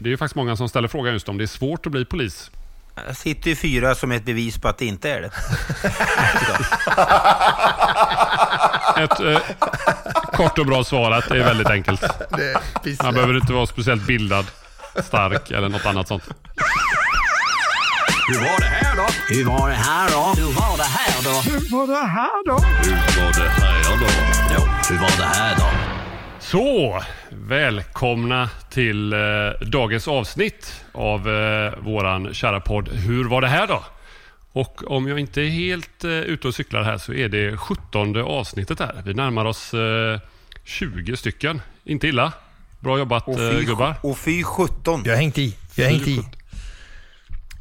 Det är ju faktiskt många som ställer frågan just om det är svårt att bli polis. Jag sitter ju fyra som ett bevis på att det inte är det. Ett eh, kort och bra svar att det är väldigt enkelt. Man jag. behöver inte vara speciellt bildad, stark eller något annat sånt. Hur var det här då? Hur var det här då? Hur var det här då? Hur var det här då? Hur var det här då? Hur var det här då? Så, välkomna till eh, dagens avsnitt av eh, våran kära podd Hur var det här då? Och om jag inte är helt eh, ute och cyklar här så är det 17 avsnittet här. Vi närmar oss eh, 20 stycken. Inte illa. Bra jobbat Och eh, fy, gubbar. och fy 17. Jag har hängt i. Jag har hängt i.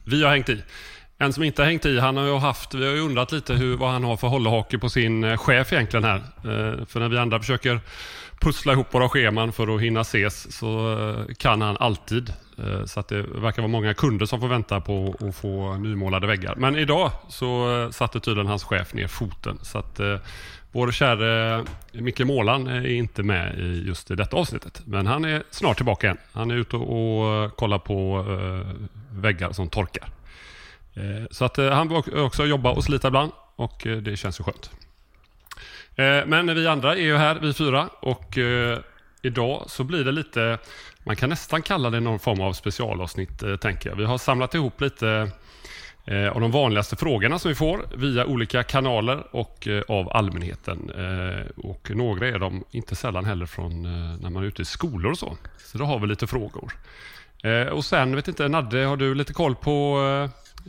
Vi har hängt i. En som inte har hängt i, han har ju haft, vi har ju undrat lite hur, vad han har för hållhake på sin eh, chef egentligen här. Eh, för när vi andra försöker pussla ihop våra scheman för att hinna ses så eh, kan han alltid. Eh, så att det verkar vara många kunder som får vänta på att få nymålade väggar. Men idag så eh, satte tydligen hans chef ner foten. Så att vår käre Micke Målan är inte med i just i detta avsnittet. Men han är snart tillbaka igen. Han är ute och kollar på väggar som torkar. Så att han vill också jobba och slita ibland och det känns ju skönt. Eh, men vi andra är ju här, vi fyra, och eh, idag så blir det lite, man kan nästan kalla det någon form av specialavsnitt, eh, tänker jag. Vi har samlat ihop lite av de vanligaste frågorna som vi får via olika kanaler och av allmänheten. Och några är de inte sällan heller från när man är ute i skolor och så. Så då har vi lite frågor. Och sen, vet inte, Nadde, har du lite koll på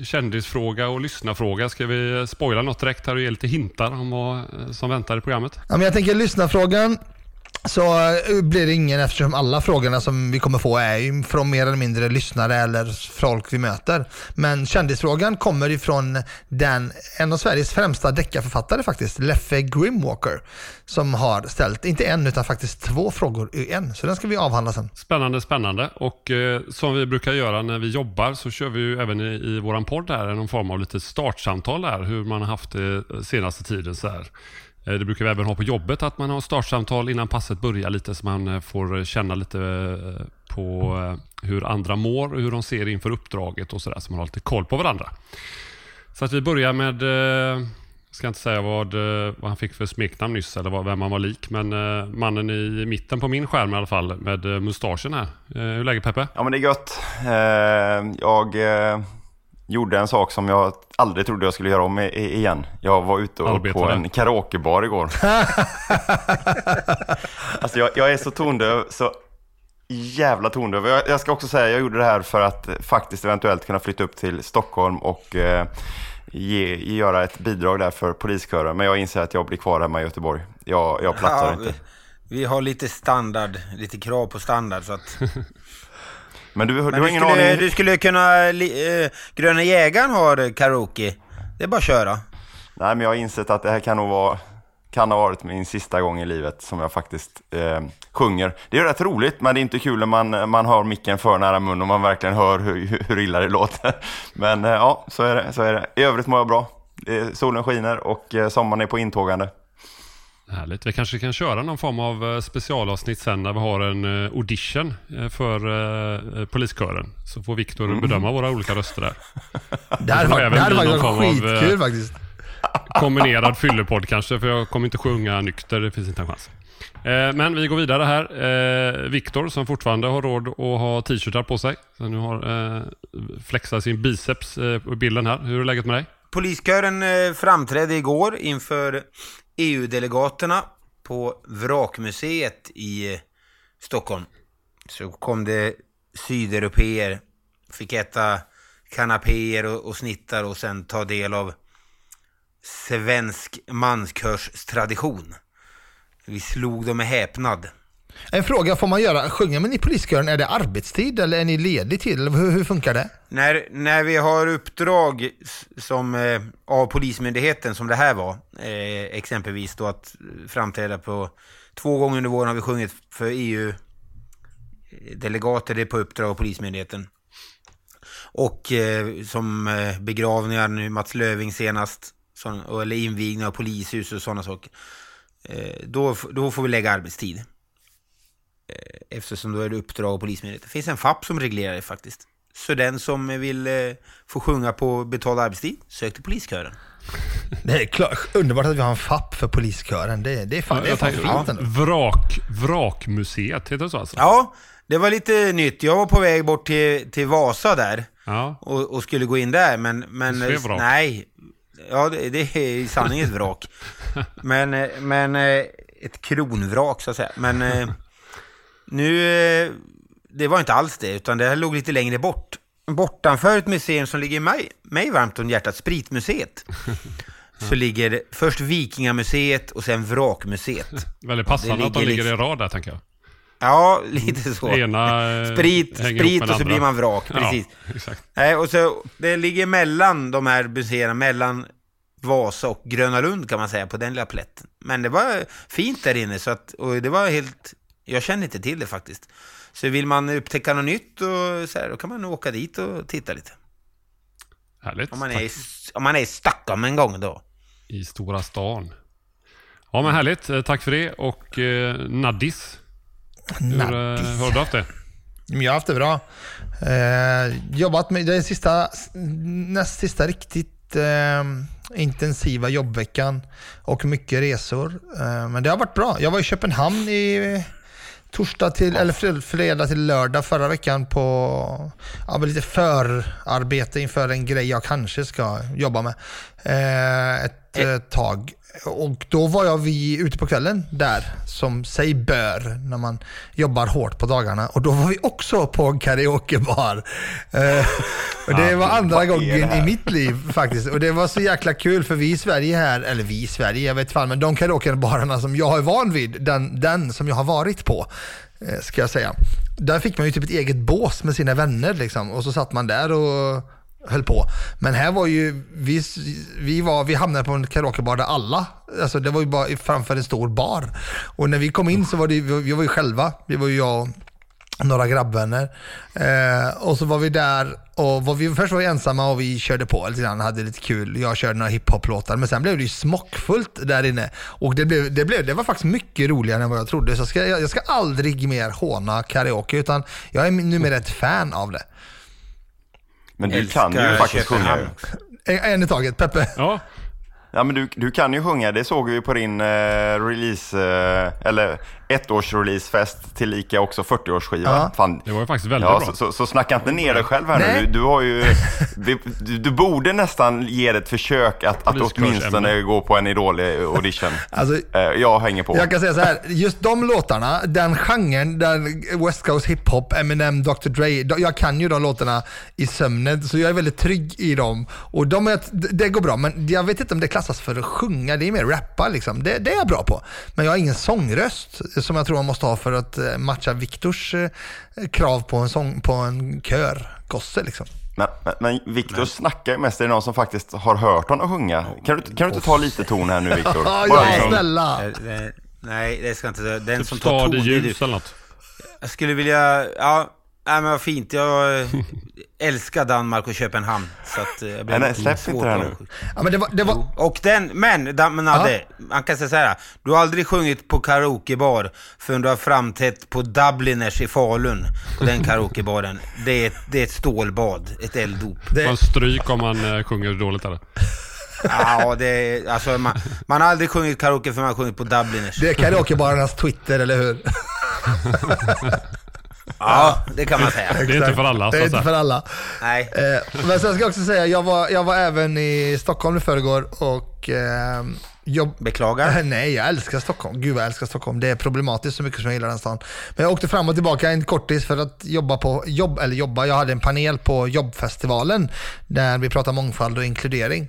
kändisfråga och lyssnarfråga? Ska vi spoila något direkt här och ge lite hintar om vad eh, som väntar i programmet? Ja, men jag tänker lyssnafrågan så eh, blir det ingen eftersom alla frågorna som vi kommer få är ju från mer eller mindre lyssnare eller folk vi möter. Men kändisfrågan kommer ifrån den, en av Sveriges främsta deckarförfattare faktiskt, Leffe Grimwalker, som har ställt, inte en utan faktiskt två frågor i en. Så den ska vi avhandla sen. Spännande, spännande. Och eh, som vi brukar göra när vi jobbar så kör vi ju även i, i våran podd här någon form av lite startsamtal här, Hur man har haft det eh, senaste tiden så här. Eh, det brukar vi även ha på jobbet att man har startsamtal innan passet börjar lite så man eh, får eh, känna lite på hur andra mår och hur de ser inför uppdraget och sådär så man har lite koll på varandra. Så att vi börjar med, jag ska inte säga vad, vad han fick för smeknamn nyss eller vad, vem han var lik, men mannen i mitten på min skärm i alla fall med mustaschen här. Hur är läget Peppe? Ja men det är gött. Jag gjorde en sak som jag aldrig trodde jag skulle göra om igen. Jag var ute och på en karaokebar igår. alltså jag, jag är så tondöv, så jävla tondöv. Jag, jag ska också säga, jag gjorde det här för att faktiskt eventuellt kunna flytta upp till Stockholm och eh, ge, göra ett bidrag där för poliskören. Men jag inser att jag blir kvar hemma i Göteborg. Jag, jag plattar Ja, inte. vi, vi har lite standard, lite krav på standard så att... Men du, du Men har du ingen skulle, aning? du skulle kunna... li- eh, Gröna jägaren har karaoke. Det är bara att köra. Nej, men jag har insett att det här kan nog vara kan ha varit min sista gång i livet som jag faktiskt eh, sjunger. Det är rätt roligt, men det är inte kul när man, man har micken för nära mun och man verkligen hör hur, hur illa det låter. Men eh, ja, så är, det, så är det. I övrigt mår jag bra. Eh, solen skiner och eh, sommaren är på intågande. Härligt. Vi kanske kan köra någon form av eh, specialavsnitt sen när vi har en eh, audition eh, för poliskören. Så får Viktor Mm. bedöma våra olika röster där. Det varit, även det form av, skitkul eh, faktiskt. Kombinerad fyllepodd kanske, för jag kommer inte sjunga nykter. Det finns inte en chans. Men vi går vidare här. Viktor som fortfarande har råd att ha t-shirtar på sig. Så nu har flexat sin biceps på bilden här. Hur är läget med dig? Poliskören framträdde igår inför EU-delegaterna på Vrakmuseet i Stockholm. Så kom det sydeuropeer, fick äta kanapéer och, och snittar och sen ta del av svensk manskörstradition. Vi slog dem med häpnad. En fråga, får man göra, sjunger man i poliskören, är det arbetstid eller är ni ledig tid? Hur, hur funkar det? När, när vi har uppdrag som, eh, av Polismyndigheten, som det här var, eh, exempelvis då att framträda på två gånger under våren har vi sjungit för EU-delegater, eh, det är på uppdrag av Polismyndigheten. Och eh, som eh, begravningar nu, Mats Löving senast, sån, eller invigning av polishus och sådana saker. Eh, då, då får vi lägga arbetstid. Eh, eftersom då är det uppdrag av Polismyndigheten. Det finns en FAP som reglerar det faktiskt. Så den som vill eh, få sjunga på betald arbetstid, sök till poliskören. Det är klart, underbart att vi har en FAP för poliskören. Det, det är fan, det är fan tänkte-. Vrak, vrakmuseet, heter det så alltså? Ja, det var lite nytt. Jag var på väg bort till, till Vasa där Ja. och, och skulle gå in där, men... men nej. Ja, det, det är i sanning ett vrak. men, eh, men ett kronvrak så att säga. Men nu... eh, Det var inte alls det, utan det här låg lite längre bort. Bortanför ett museum som ligger mig, mig varmt om hjärtat, Spritmuseet. Så ligger först Vikingamuseet och sen Vrakmuseet. Väldigt passande att de ligger ligger i liksom- rad där, tänker jag. Ja, lite så. Det ena, eh, sprit, sprit och så det blir andra. man vrak, precis. Ja, exakt. Nej, och så, det ligger mellan de här museerna, mellan Vasa och Gröna Lund kan man säga, på den lilla plätten. Men det var fint där inne, så att, och det var helt... Jag känner inte till det faktiskt. Så vill man upptäcka något nytt och så här, då kan man åka dit och titta lite. Härligt. Om man, Tack. är, i- om man är i Stockholm en gång då. I stora stan. Ja, men härligt. Eh, Tack för det. Och eh, Naddis. Hur, eh, hur har du haft det? Men Jag har haft det bra. Eh, jobbat med, är sista, näst sista riktigt eh, intensiva jobbveckan och mycket resor. Eh, men det har varit bra. Jag var i Köpenhamn i torsdag till, eller fred- fredag till lördag förra veckan på ja, lite förarbete inför en grej jag kanske ska jobba med. Eh, ett eh, tag. Och då var jag vi, ute på kvällen där, som sig bör när man jobbar hårt på dagarna. Och då var vi också på en karaokebar. Eh, och det var andra gången i mitt liv faktiskt. Och det var så jäkla kul för vi i Sverige här, eller vi i Sverige, jag vet fan, men de karaokebarerna som jag är van vid, den, den som jag har varit på, eh, ska jag säga. Där fick man ju typ ett eget bås med sina vänner liksom. Och så satt man där och höll på. Men här var ju, vi, vi, var, vi hamnade på en karaokebar där alla, alltså det var ju bara framför en stor bar. Och när vi kom in så var det, vi var ju själva, det var ju jag och några grabbvänner. Eh, och så var vi där och var vi, först var vi ensamma och vi körde på lite grann, hade lite kul. Jag körde några hiphop-låtar men sen blev det ju smockfullt där inne. Och det, blev, det, blev, det var faktiskt mycket roligare än vad jag trodde. Så ska, jag, jag ska aldrig mer håna karaoke utan jag är numera ett fan av det. Men du kan ju faktiskt sjunga. En i taget, Peppe. Ja, Ja, men du, du kan ju sjunga. Det såg vi på din eh, release, eh, eller ettårs-releasefest till lika också 40-årsskiva. Ja. Fan. det var ju faktiskt väldigt Ja, bra. så, så, så snacka inte ner dig själv här Nej. nu. Du, du har ju, du, du borde nästan ge det ett försök att, att åtminstone gå på en Idol-audition. Alltså, Eh, jag hänger på. Jag kan säga så här, just de låtarna, den genren, den West Coast hiphop, Eminem, Dr Dre, jag kan ju de låtarna i sömnen, så jag är väldigt trygg i dem. Och de är, det går bra, men jag vet inte om det klassas för att sjunga, det är mer rappa liksom. Det, det är jag bra på. Men jag har ingen sångröst som jag tror man måste ha för att eh, matcha Viktors eh, krav på en, sång, på en kör, gosse liksom. Men, men, men Viktor snackar ju mest. Är det någon som faktiskt har hört honom sjunga? Kan du, kan du inte ta lite ton här nu Viktor? Ja, liksom- snälla. Eh, Nej, det ska inte Den Typ som tar ton, ljus eller något. Jag skulle vilja, ja, nej men vad fint. Jag eh, älskar Danmark och Köpenhamn. Så att eh, jag blir Nej, släpp inte det här nu. Ja, men det var, det var, Och den, men, men Adde, man kan säga så här. Du har aldrig sjungit på karaokebar förrän du har framträtt på Dubliners i Falun. På den karaokebaren. Det är, ett- det är ett stålbad, ett elddop. Man stryk om man eh, sjunger dåligt eller? Ja, det är, alltså man, man har aldrig sjungit karaoke för man har sjungit på Dubliners. det är karaokebarernas Twitter, eller hur? Ja, det kan man säga. Det är inte för alla Det är inte för alla. Nej. Eh, men sen ska jag också säga, jag var, jag var även i Stockholm i förrgår och eh, jobb... Beklagar. Eh, Nej, jag älskar Stockholm. Gud vad jag älskar Stockholm. Det är problematiskt så mycket som jag gillar den stan. Men jag åkte fram och tillbaka en kortis för att jobba på, jobb, eller jobba, jag hade en panel på jobbfestivalen där vi pratar mångfald och inkludering.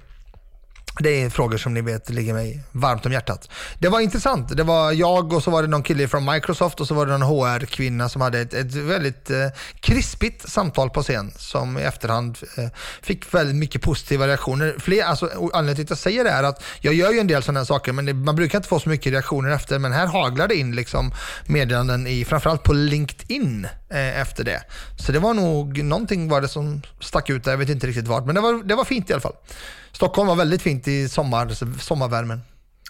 Det är frågor som ni vet ligger mig varmt om hjärtat. Det var intressant. Det var jag och så var det någon kille från Microsoft och så var det någon HR-kvinna som hade ett, ett väldigt eh, krispigt samtal på scen som i efterhand eh, fick väldigt mycket positiva reaktioner. Fler, alltså, anledningen till att jag säger det är att jag gör ju en del sådana här saker men det, man brukar inte få så mycket reaktioner efter men här haglar det in liksom meddelanden i framförallt på LinkedIn eh, efter det. Så det var nog någonting var det som stack ut där, jag vet inte riktigt vart men det var, det var fint i alla fall. Stockholm var väldigt fint i sommar, sommarvärmen.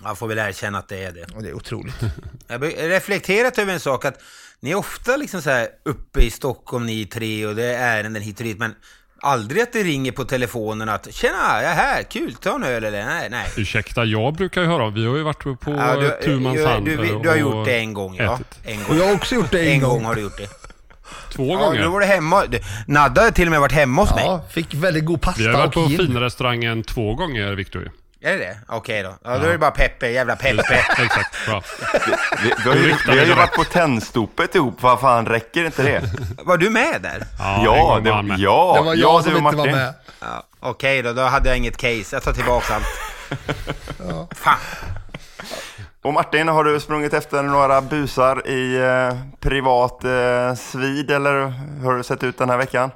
Jag får väl erkänna att det är det. Och det är otroligt. Jag har reflekterat över en sak att ni är ofta liksom så här uppe i Stockholm ni tre och det är ärenden hit och dit men aldrig att det ringer på telefonen att tjena, jag är här, kul, ta en öl eller nej, nej. Ursäkta, jag brukar ju höra. Vi har ju varit på Ja, du, tu mans du, hand. du, eh, du har och gjort det en gång, ja. ätit. En Och gång. jag har också gjort det en, En gång. gång har du gjort det. Två Ja, gånger. då var du hemma. Nadda har till och med varit hemma hos mig. Ja, fick väldigt god pasta Vi har varit på och gin. finrestaurangen två gånger, Victor. Är det det? Okej då. Ja, då är det bara Peppe, jävla Peppe. Exakt, bra. Vi, vi har ju, vi har ju varit på Tennstopet ihop, vad fan räcker inte det? Var du med där? Ja, Ja, det, var med. ja, Det var jag ja, som du och inte var Martin. med. Ja, Okej då, då hade jag inget case. Jag tar tillbaka allt. Fan. Och Martin, har du sprungit efter några busar i eh, privat eh, svid eller hur har det sett ut den här veckan?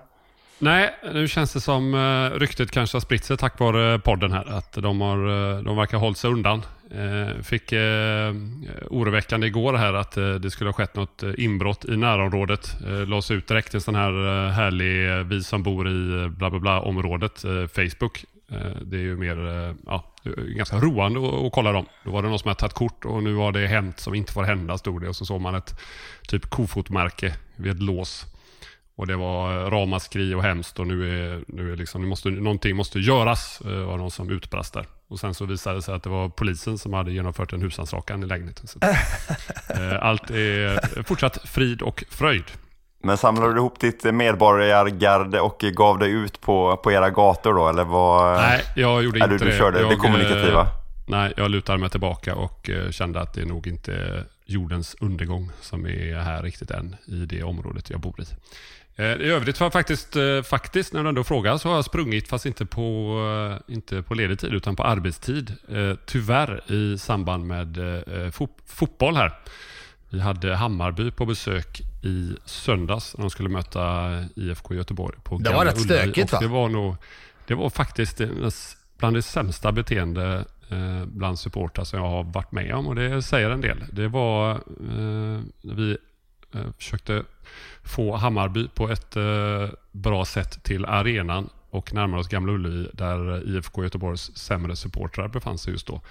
Nej, nu känns det som eh, ryktet kanske har spritt sig tack vare podden här. Att de, har, eh, de verkar ha hållit sig undan. Eh, fick oroväckande igår här att det skulle ha skett något inbrott i närområdet. Lades ut direkt en sån här härlig vi som bor i bla bla bla området, Facebook. Eh, det är ju mer eh, ja, ganska roande att, kolla dem. Då var det någon som hade tagit kort och nu har det hänt som inte får hända stod det. Och så såg man ett typ kofotmärke vid ett lås. Och det var eh, ramaskri och hemskt och nu är, nu är liksom, nu måste, någonting måste göras, var någon som utbrast där. Och sen så visade det sig att det var polisen som hade genomfört en husrannsakan i lägenheten. Allt är fortsatt frid och fröjd. Men samlade du ihop ditt medborgargarde och gav dig ut på, på era gator då, eller vad? Nej, jag gjorde inte du, du det. körde jag, det kommunikativa? eh, Nej, jag lutade mig tillbaka och eh, kände att det är nog inte jordens undergång som är här riktigt än i det området jag bor i. Eh, I övrigt var faktiskt, faktiskt, när du ändå frågar, så har jag sprungit fast inte på, inte på ledig tid utan på arbetstid. Tyvärr i samband med fot, fotboll här. Vi hade Hammarby på besök i söndags när de skulle möta IFK Göteborg. På Det var rätt stökigt, va? Det var, nog, det var faktiskt bland det sämsta beteende eh, bland supportrar som jag har varit med om och det säger en del. Det var eh, vi eh, försökte få Hammarby på ett bra sätt till arenan och närmare oss Gamla Ullevi där IFK Göteborgs sämre supportrar befann sig just då.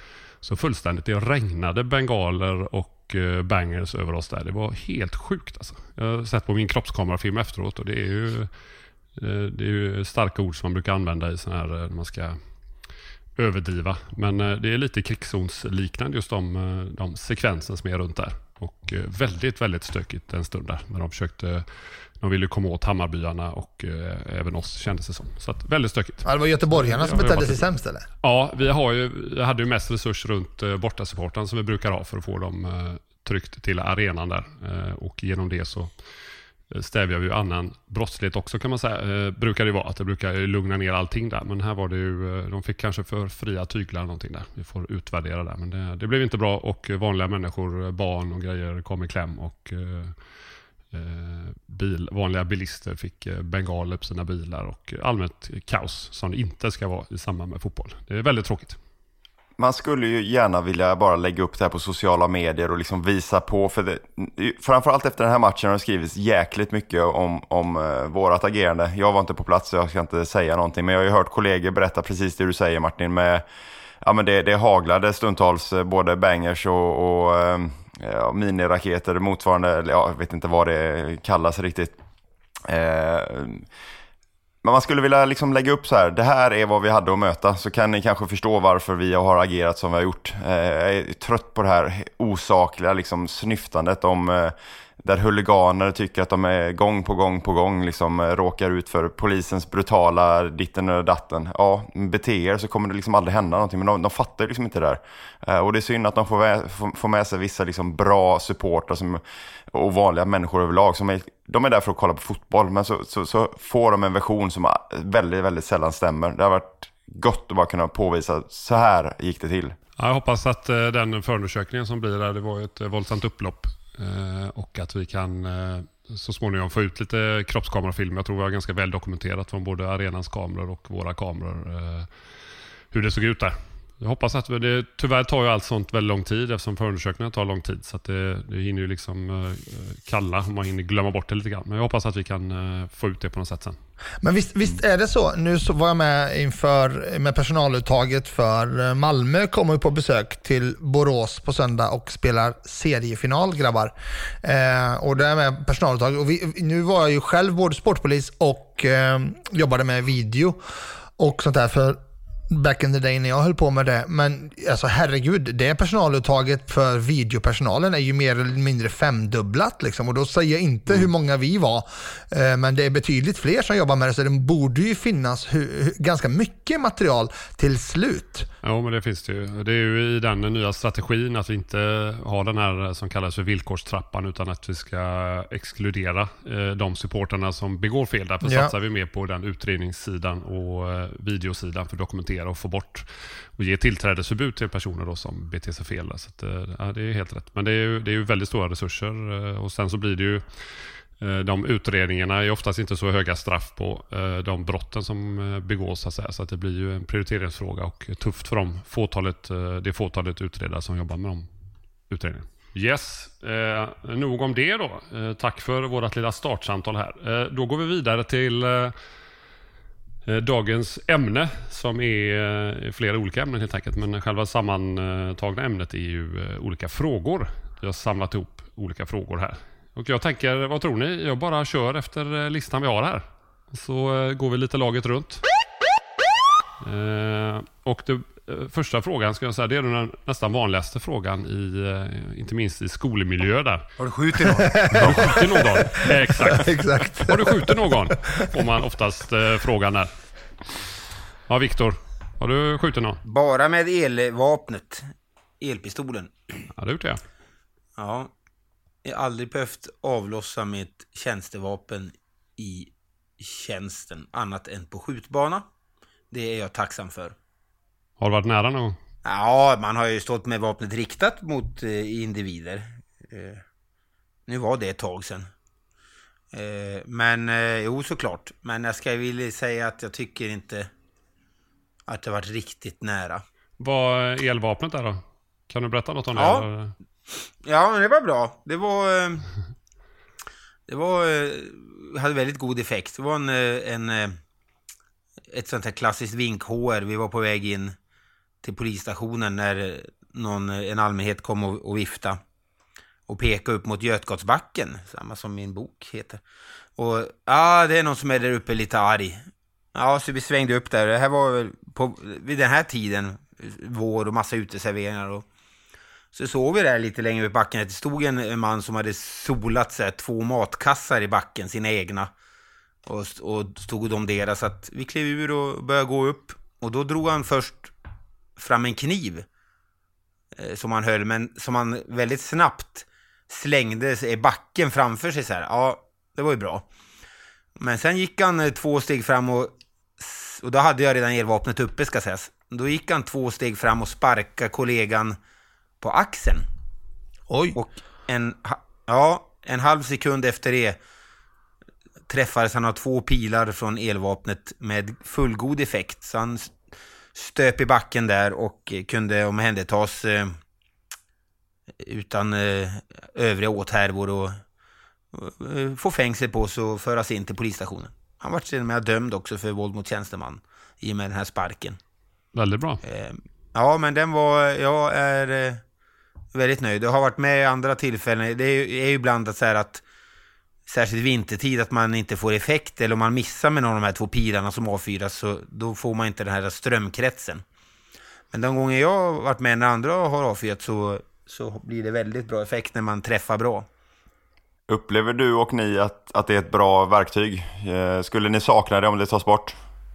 Så fullständigt, det regnade bengaler och Eh, bangers över oss där. Det var helt sjukt alltså. Jag har sett på min kroppskamerafilm efteråt och det är ju, eh, det är ju starka ord som man brukar använda i sådana här, eh, när man ska överdriva. Men det är lite krigszonsliknande just de, de sekvenser som är runt där. Och eh, väldigt, väldigt stökigt en stund där. När de försökte, de ville komma åt Hammarbyarna och eh, även oss kändes det som. Så att, väldigt stökigt. Ja, det var göteborgarna som betedde sig varit- sämst eller? Ja, vi har ju, jag hade ju mest resurs runt eh, bortasupporten som vi brukar ha för att få dem eh, tryckt till arenan där. Och genom det så stävjar vi ju annan brottslighet också kan man säga. Eh, brukar det vara att det brukar lugna ner allting där. Men här var det ju, eh, de fick kanske för fria tyglar någonting där. Vi får utvärdera det. Men det, det blev inte bra och vanliga människor, eh, barn och grejer kom i kläm och eh, eh bil, vanliga bilister fick bengaler på sina bilar och allmänt kaos som det inte ska vara i samband med fotboll. Det är väldigt tråkigt. Man skulle ju gärna vilja bara lägga upp det här på sociala medier och liksom visa på. För det, framförallt efter den här matchen har det skrivits jäkligt mycket om, om uh, vårat agerande. Jag var inte på plats så jag ska inte säga någonting. Men jag har ju hört kollegor berätta precis det du säger Martin. Med, ja, men det, det haglade stundtals eh, både bangers och, och uh, ja, miniraketer motsvarande. Ja, jag vet inte vad det kallas riktigt. Men man skulle vilja liksom lägga upp så här, det här är vad vi hade att möta, så kan ni kanske förstå varför vi har agerat som vi har gjort. Eh, jag är trött på det här osakliga liksom, snyftandet om eh, där huliganer tycker att de är gång på gång på gång liksom eh, råkar ut för polisens brutala ditten och datten. Ja, bete er så kommer det liksom aldrig hända någonting, men de, de fattar liksom inte det där. Och det är synd att de får med, får med sig vissa liksom bra supportrar som, och vanliga människor överlag. Som är, de är där för att kolla på fotboll, men så, så, så får de en version som väldigt, väldigt sällan stämmer. Det har varit gott att bara kunna påvisa, så här gick det till. Ja, jag hoppas att eh, den förundersökningen som blir där, det var ett eh, våldsamt upplopp eh, och att vi kan så småningom få ut lite kroppskamerafilm. Jag tror vi har ganska väl dokumenterat från både arenans kameror och våra kameror hur det såg ut där. Jag hoppas att det, tyvärr tar ju allt sånt väldigt lång tid eftersom förundersökningar tar lång tid. Så att det, det hinner ju liksom eh, kalla och man hinner glömma bort det lite grann. Men jag hoppas att vi kan eh, få ut det på något sätt sen. Men visst, visst är det så. Nu så var jag med inför med personaluttaget för eh, Malmö kommer på besök till Borås på söndag och spelar seriefinal grabbar. Eh, och det är med personaluttag. Och vi, nu var jag ju själv både sportpolis och eh, jobbade med video och sånt där för back in the day när jag höll på med det. Men alltså herregud, det personaluttaget för videopersonalen är ju mer eller mindre femdubblat. Liksom. Och då säger jag inte mm. hur många vi var, eh, men det är betydligt fler som jobbar med det. Så det borde ju finnas ganska mycket material till slut. Ja, men det finns det ju. Det är ju i den nya strategin att vi inte har den här som kallas för villkorstrappan utan att vi ska exkludera eh, de supporterna som begår fel. Därför ja. satsar vi mer på den utredningssidan och eh, videosidan för att dokumentera och få bort och ge tillträdesförbud till personer då som beter sig fel. Så att, eh, ja, det är helt rätt. Men det är ju, det är ju väldigt stora resurser eh, och sen så blir det ju eh, de utredningarna är oftast inte så höga straff på de brotten som begås. Så att, säga. så att det blir ju en prioriteringsfråga och tufft för de fåtalet, det fåtalet utredare som jobbar med de utredningarna. Yes, eh, nog om det då. Eh, tack för vårt lilla startsamtal här. Eh, då går vi vidare till eh, Eh, dagens ämne som eh, är flera olika ämnen helt enkelt. Men själva sammantagna ämnet är ju eh, olika frågor. Vi har samlat ihop olika frågor här. Och jag tänker, vad tror ni? Jag bara kör efter listan vi har här. Så går vi lite laget runt. Och det, första frågan ska jag säga, det är den nästan vanligaste frågan i, inte minst i skolmiljö där. Har du skjutit någon? Har du skjutit någon? Exakt. Exakt. Har du skjutit någon? Får man oftast frågan där. Ja, Viktor. Har du skjutit någon? Bara med elvapnet. Elpistolen. Ja, det gjort det. Ja, jag har aldrig behövt avlossa mitt tjänstevapen i tjänsten annat än på skjutbana. Det är jag tacksam för. Har du varit nära någon Ja, man har ju stått med vapnet riktat mot eh, individer. Eh, nu var det ett tag sedan. Eh, men jo, såklart. Men jag ska vilja säga att jag tycker inte att det varit riktigt nära. Vad är elvapnet där då? Kan du berätta något om det? Ja, Ja, det var bra. Det var... Det var... Hade väldigt god effekt. Det var en... En ett sånt här klassiskt vink-HR. Vi var på väg in till polisstationen när någon, en allmänhet kom och, och vifta och peka upp mot Götgatsbacken, samma som min bok heter. Och ja, det är någon som är där uppe lite arg. Ja, så vi svängde upp där. Det här var på, vid den här tiden, vår och massa uteserveringar och så såg vi där lite längre upp backen att det stod en man som hade solat så här, två matkassar i backen, sina egna. Och, och stod de deras. Så att vi klev ur och började gå upp. Och då drog han först fram en kniv. Eh, som han höll, men som han väldigt snabbt slängde i backen framför sig så här. Ja, det var ju bra. Men sen gick han eh, två steg fram och, och då hade jag redan elvapnet uppe ska sägas. Då gick han två steg fram och sparkade kollegan på axeln. Oj. Och en, ja, en halv sekund efter det träffades han av två pilar från elvapnet med fullgod effekt. Så han stöp i backen där och kunde omhändertas eh, utan eh, övriga åthärvor och eh, få fängsel på sig och föras in till polisstationen. Han var till och med dömd också för våld mot tjänsteman i och med den här sparken. Väldigt bra. Eh, ja, men den var, jag är väldigt nöjd. Jag har varit med i andra tillfällen. Det är, är ju ibland att så här att särskilt vintertid att man inte får effekt eller om man missar med någon av de här två pilarna som avfyras så då får man inte den här strömkretsen. Men de gånger jag har varit med när andra har avfyrat så, så blir det väldigt bra effekt när man träffar bra. Upplever du och ni att, att det är ett bra verktyg? Eh, skulle ni sakna det om det tas bort?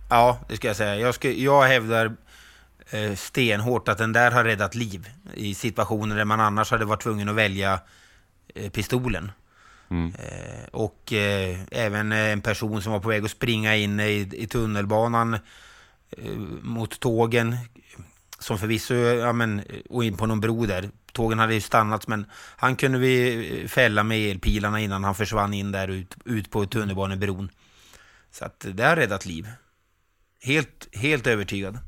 Ja, det ska jag säga. Jag, ska, jag hävdar eh, stenhårt att den där har räddat liv i situationer där man annars hade varit tvungen att välja eh, pistolen. Mm. Eh, och eh, även eh, en person som var på väg att springa in i, i tunnelbanan eh, mot tågen. Som förvisso, ja men, och in på någon bro där. Tågen hade ju stannat men han kunde vi eh, fälla med elpilarna innan han försvann in där ut, ut på tunnelbanebron. Så att det har räddat liv. Helt, helt övertygad.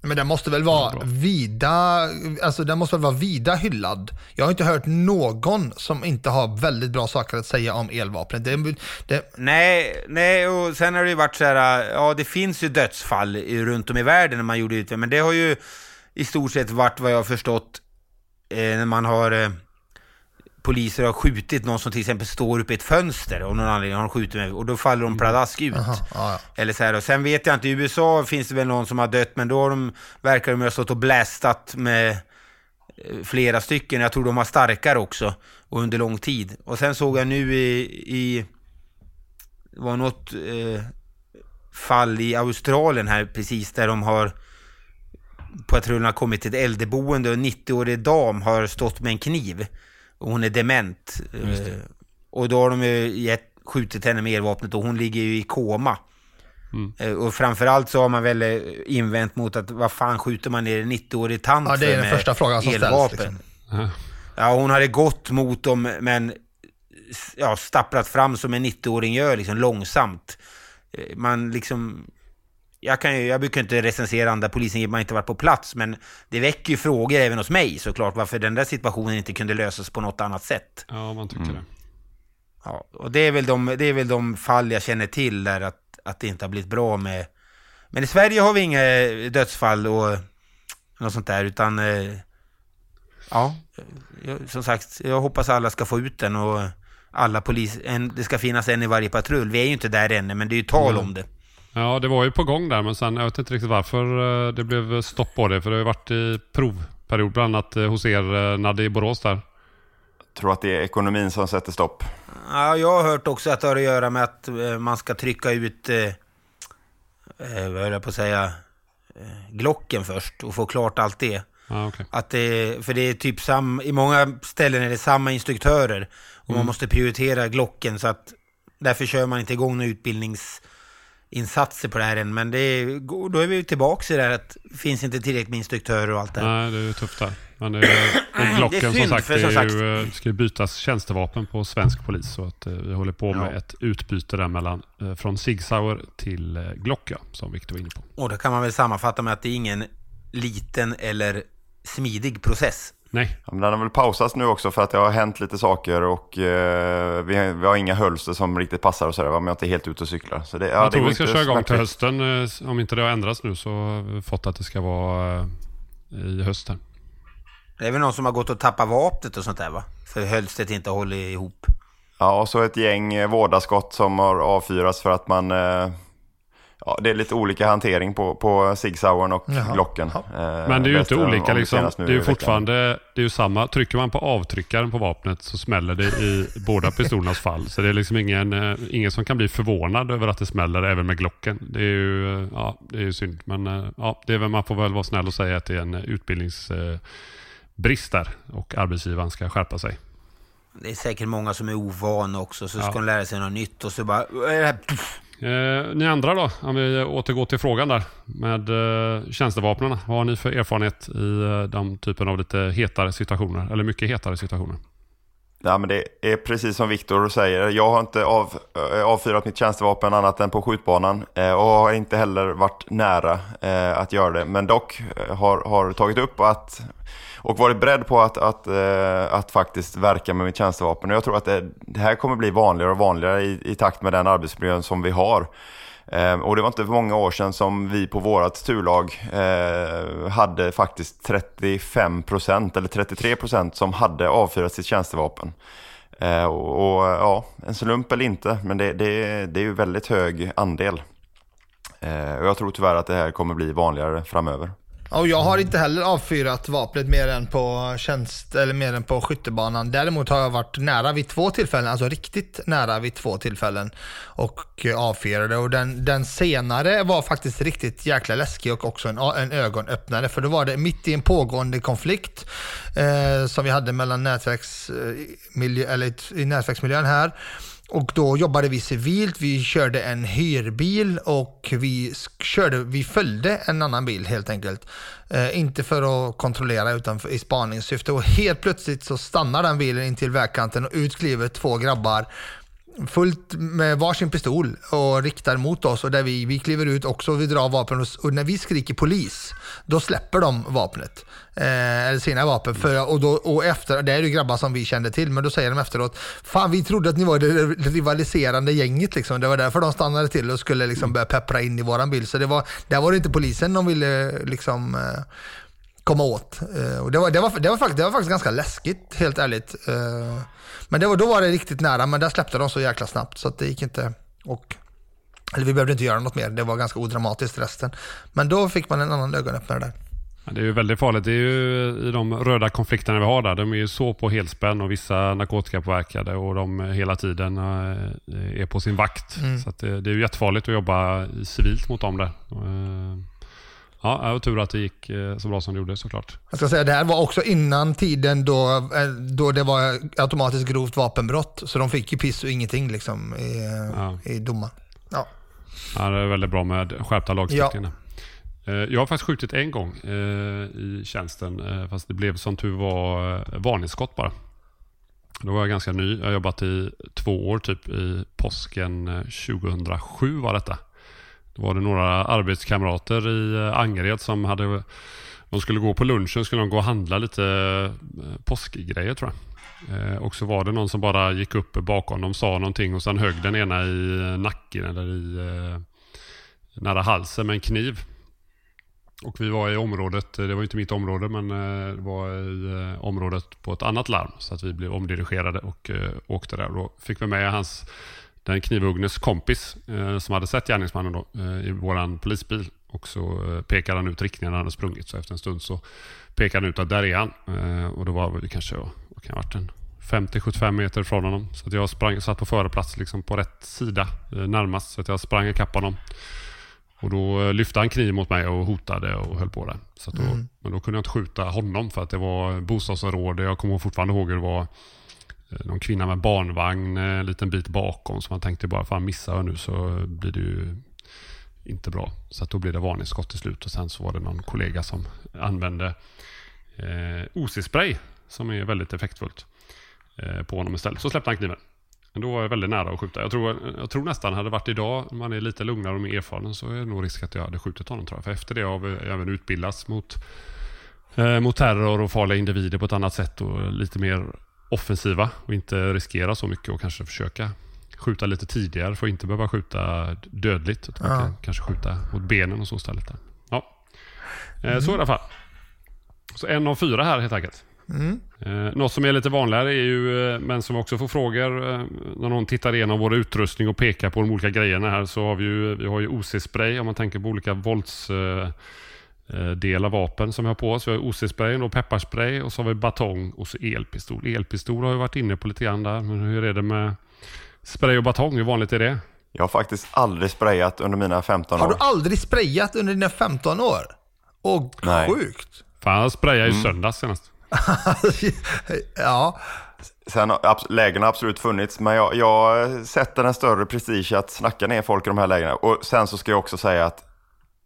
Men den måste väl vara vida, alltså den måste väl vara vida hyllad. Jag har inte hört någon som inte har väldigt bra saker att säga om elvapnet. Det, det... Nej, nej, och sen har det ju varit så här, ja det finns ju dödsfall i- runt om i världen när man gjorde ut men det har ju i stort sett varit vad jag har förstått eh, när man har eh, poliser har skjutit någon som till exempel står uppe i ett fönster och någon anledning har de skjutit med och då faller de pladask ut. Aha, ja, ja. Eller så här, och sen vet jag inte, i USA finns det väl någon som har dött, men då har de, verkar de ha stått och blästat med eh, flera stycken. Jag tror de har starkare också, och under lång tid. Och sen såg jag nu i, i var något eh, fall i Australien här precis, där de har patrullen har kommit till ett äldreboende och en 90-årig dam har stått med en kniv. Och hon är dement. Eh, och då har de ju gett, skjutit henne med elvapnet och hon ligger ju i koma. Eh, Och framförallt så har man väl eh, invänt mot att vad fan skjuter man ner en 90-årig tant Ja, det är för den första frågan som ställs, elvapen? liksom. Ja, hon hade gått mot dem men ja, stapplat fram som en 90-åring gör, liksom långsamt. Man liksom... Jag, kan ju, jag brukar inte recensera andra polisen, man inte varit på plats, men det väcker ju frågor även hos mig såklart, varför den där situationen inte kunde lösas på något annat sätt. Ja, man tycker det. Ja, och det är väl de, det är väl de fall jag känner till där att, att det inte har blivit bra med... Men i Sverige har vi inga dödsfall och något sånt där, utan... eh, Ja, som sagt, jag hoppas alla ska få ut den och alla polis... En, det ska finnas en i varje patrull. Vi är ju inte där ännu, men det är ju tal Mm. om det. Ja, det var ju på gång där, men sen, jag vet inte riktigt varför eh, det blev stopp på det. För det har ju varit i provperiod, bland annat eh, hos er, eh, Nadde i Borås där. tror att det är ekonomin som sätter stopp. Ja, jag har hört också att det har att göra med att man ska trycka ut, eh, vad höll jag på att säga, Glocken först och få klart allt det. Ja, okej. Att det, för det är typ sam, i många ställen är det samma instruktörer och man måste prioritera Glocken så att därför kör man inte igång några utbildningsinsatser på det här än. Men det är, då är vi tillbaka i det här att det finns inte tillräckligt med instruktörer och allt det här. Nej, det är tufft där. Men det är, och Glocken som sagt, det som sagt- ju, eh, ska ju bytas tjänstevapen på svensk polis. Så att eh, vi håller på med Ja. ett utbyte där mellan, eh, från Sig Sauer till Glock, ja, som Viktor var inne på. Och då kan man väl sammanfatta med att det är ingen liten eller smidig process. Nej, Ja, men den har väl pausats nu också för att det har hänt lite saker och eh, vi, har, vi har inga hölster som riktigt passar och sådär, men jag är inte helt ute och cyklar. Så det, ja, jag det tror vi ska köra igång till hösten. eh, Om inte det har ändrats nu så har vi fått att det ska vara eh, i höst här. Det är väl någon som har gått och tappat vapnet och sånt där va? För hölstret inte håller ihop. Ja, och så ett gäng eh, vårdarskott som har avfyrats för att man... Eh, ja, det är lite olika hantering på, på Sig Sauern och Jaha. Glocken. Eh, Men det är ju inte olika det liksom. Det är ju fortfarande, det är ju samma. Trycker man på avtryckaren på vapnet så smäller det i båda pistolernas fall. Så det är liksom ingen, eh, ingen som kan bli förvånad över att det smäller även med Glocken. Det är ju, eh, ja, det är ju synd. Men eh, ja, det är väl, man får väl vara snäll och säga att det är en utbildningsbrist där och arbetsgivaren ska skärpa sig. Det är säkert många som är ovana också, så Ja. ska de lära sig något nytt och så bara... Eh, ni andra då, om vi återgår till frågan där med eh, tjänstevapnen. Vad har ni för erfarenhet i eh, de typen av lite hetare situationer? Eller mycket hetare situationer? Nej, men det är precis som Viktor säger. Jag har inte av, eh, avfyrat mitt tjänstevapen annat än på skjutbanan eh, och har inte heller varit nära eh, att göra det. Men dock eh, har, har tagit upp att, och varit beredd på att, att, eh, att faktiskt verka med mitt tjänstevapen. Och jag tror att det, det här kommer bli vanligare och vanligare i, i takt med den arbetsmiljön som vi har. Eh, och det var inte för många år sedan som vi på vårt turlag eh, hade faktiskt 35 procent eller 33 procent som hade avfyrat sitt tjänstevapen. Eh, och, och, ja, en slump eller inte, men det, det, det är ju väldigt hög andel. Eh, och jag tror tyvärr att det här kommer bli vanligare framöver. Och jag har inte heller avfyrat vapnet mer än på tjänst eller mer än på skyttebanan. Däremot har jag varit nära vid två tillfällen, alltså riktigt nära vid två tillfällen och avfyrade. Och den, den senare var faktiskt riktigt jäkla läskig och också en, en ögonöppnare. För då var det mitt i en pågående konflikt eh, som vi hade mellan nätverksmiljö, eh, eller i nätverksmiljön här. Och då jobbade vi civilt, vi körde en hyrbil och vi, körde, vi följde en annan bil helt enkelt. Eh, inte för att kontrollera utan för, i spaningssyfte. Och helt plötsligt så stannar den bilen in till vägkanten och ut kliver två grabbar fullt med varsin pistol och riktar mot oss och där vi, vi kliver ut också och vi drar vapen och, och när vi skriker polis, då släpper de vapnet. Eh, eller sina vapen. För, och, då, och efter, det är ju grabbar som vi kände till, men då säger de efteråt, fan vi trodde att ni var det rivaliserande gänget liksom. Det var därför de stannade till och skulle liksom börja peppra in i våran bil. Så det var, där var det inte polisen de ville liksom eh, komma åt. Eh, och det, var, det, var, det, var faktiskt, det var faktiskt ganska läskigt, helt ärligt. Eh, men det var, då var det riktigt nära, men där släppte de så jäkla snabbt så att det gick inte. Och, eller vi behövde inte göra något mer, det var ganska odramatiskt resten. Men då fick man en annan ögonöppnare där. Det är ju väldigt farligt. Det är ju i de röda konflikterna vi har där. De är ju så på helspänn och vissa narkotikapåverkade och de hela tiden är på sin vakt. Mm. Så det, det, är ju jättefarligt att jobba civilt mot dem där. Ja, det var tur att det gick eh, så bra som det gjorde såklart. Jag ska säga, det här var också innan tiden då, eh, då det var automatiskt grovt vapenbrott. Så de fick ju piss och ingenting liksom i, ja. i domar. Ja. ja, det är väldigt bra med skärpta lagstiftningar. Ja. Eh, jag har faktiskt skjutit en gång i tjänsten, fast det blev som tur var varningsskott bara. Då var jag ganska ny. Jag har jobbat i två år, typ i påsken 2007 var detta. Då var det några arbetskamrater i eh, Angered som hade de skulle gå på lunchen, skulle de gå och handla lite eh, påskgrejer tror jag. Eh, och så var det någon som bara gick upp bakom dem, sa någonting och sen högg den ena i nacken eller i nära halsen med en kniv. Och vi var i området, det var inte mitt område, men det var i området på ett annat larm. Så att vi blev omdirigerade och åkte där. Då fick vi med hans den knivhuggnes kompis eh, som hade sett gärningsmannen då, eh, i våran polisbil. Och så eh, pekade han ut riktningen han hade sprungit. Så efter en stund så pekade han ut att där är han. Eh, och då var vi kanske, vad kan varit en 50-75 meter från honom. Så att jag sprang, satt på föreplats liksom på rätt sida eh, närmast. Så att jag sprang ikapp honom. Och då eh, lyfte han kniv mot mig och hotade och höll på där. Så då, mm. Men då kunde jag inte skjuta honom för att det var bostadsområde. Jag kommer fortfarande ihåg hur det var Eh, någon kvinna med barnvagn eh, en liten bit bakom. Så man tänkte bara, fan missar jag nu så blir det ju inte bra. Så att då blev det varningsskott till slut och sen så var det någon kollega som använde eh, OC-spray som är väldigt effektfullt eh, på honom istället. Så släppte han kniven. Men då var jag väldigt nära att skjuta. Jag tror, jag tror nästan hade det varit idag, man är lite lugnare och mer erfaren, så är det nog risk att jag hade skjutit honom tror jag. För efter det har vi även utbildats mot, eh, mot terror och farliga individer på ett annat sätt och lite mer offensiva och inte riskera så mycket och kanske försöka skjuta lite tidigare för att inte behöva skjuta dödligt. Utan ja. kanske skjuta mot benen och så istället. Ja. Mm. Så i alla fall. Så en av fyra här helt enkelt. Mm. Eh, något som är lite vanligare är ju, eh, men som också får frågor när någon tittar igenom vår utrustning och pekar på de olika grejerna här så har vi ju, vi har ju OC-spray om man tänker på olika vålds Eh, del av vapen som vi har på oss. Vi har OC-sprayen och pepparspray och så har vi batong och så elpistol. Elpistol har vi varit inne på lite grann där. Men hur är det med spray och batong? Hur vanligt är det? Jag har faktiskt aldrig sprayat under mina 15 år. Har du aldrig sprayat under dina 15 år? Åh, sjukt. Fan, jag sprayade ju mm. söndags senast. ja. Sen har lägena absolut funnits, men jag, jag sätter en större prestige att snacka ner folk i de här lägena. Och sen så ska jag också säga att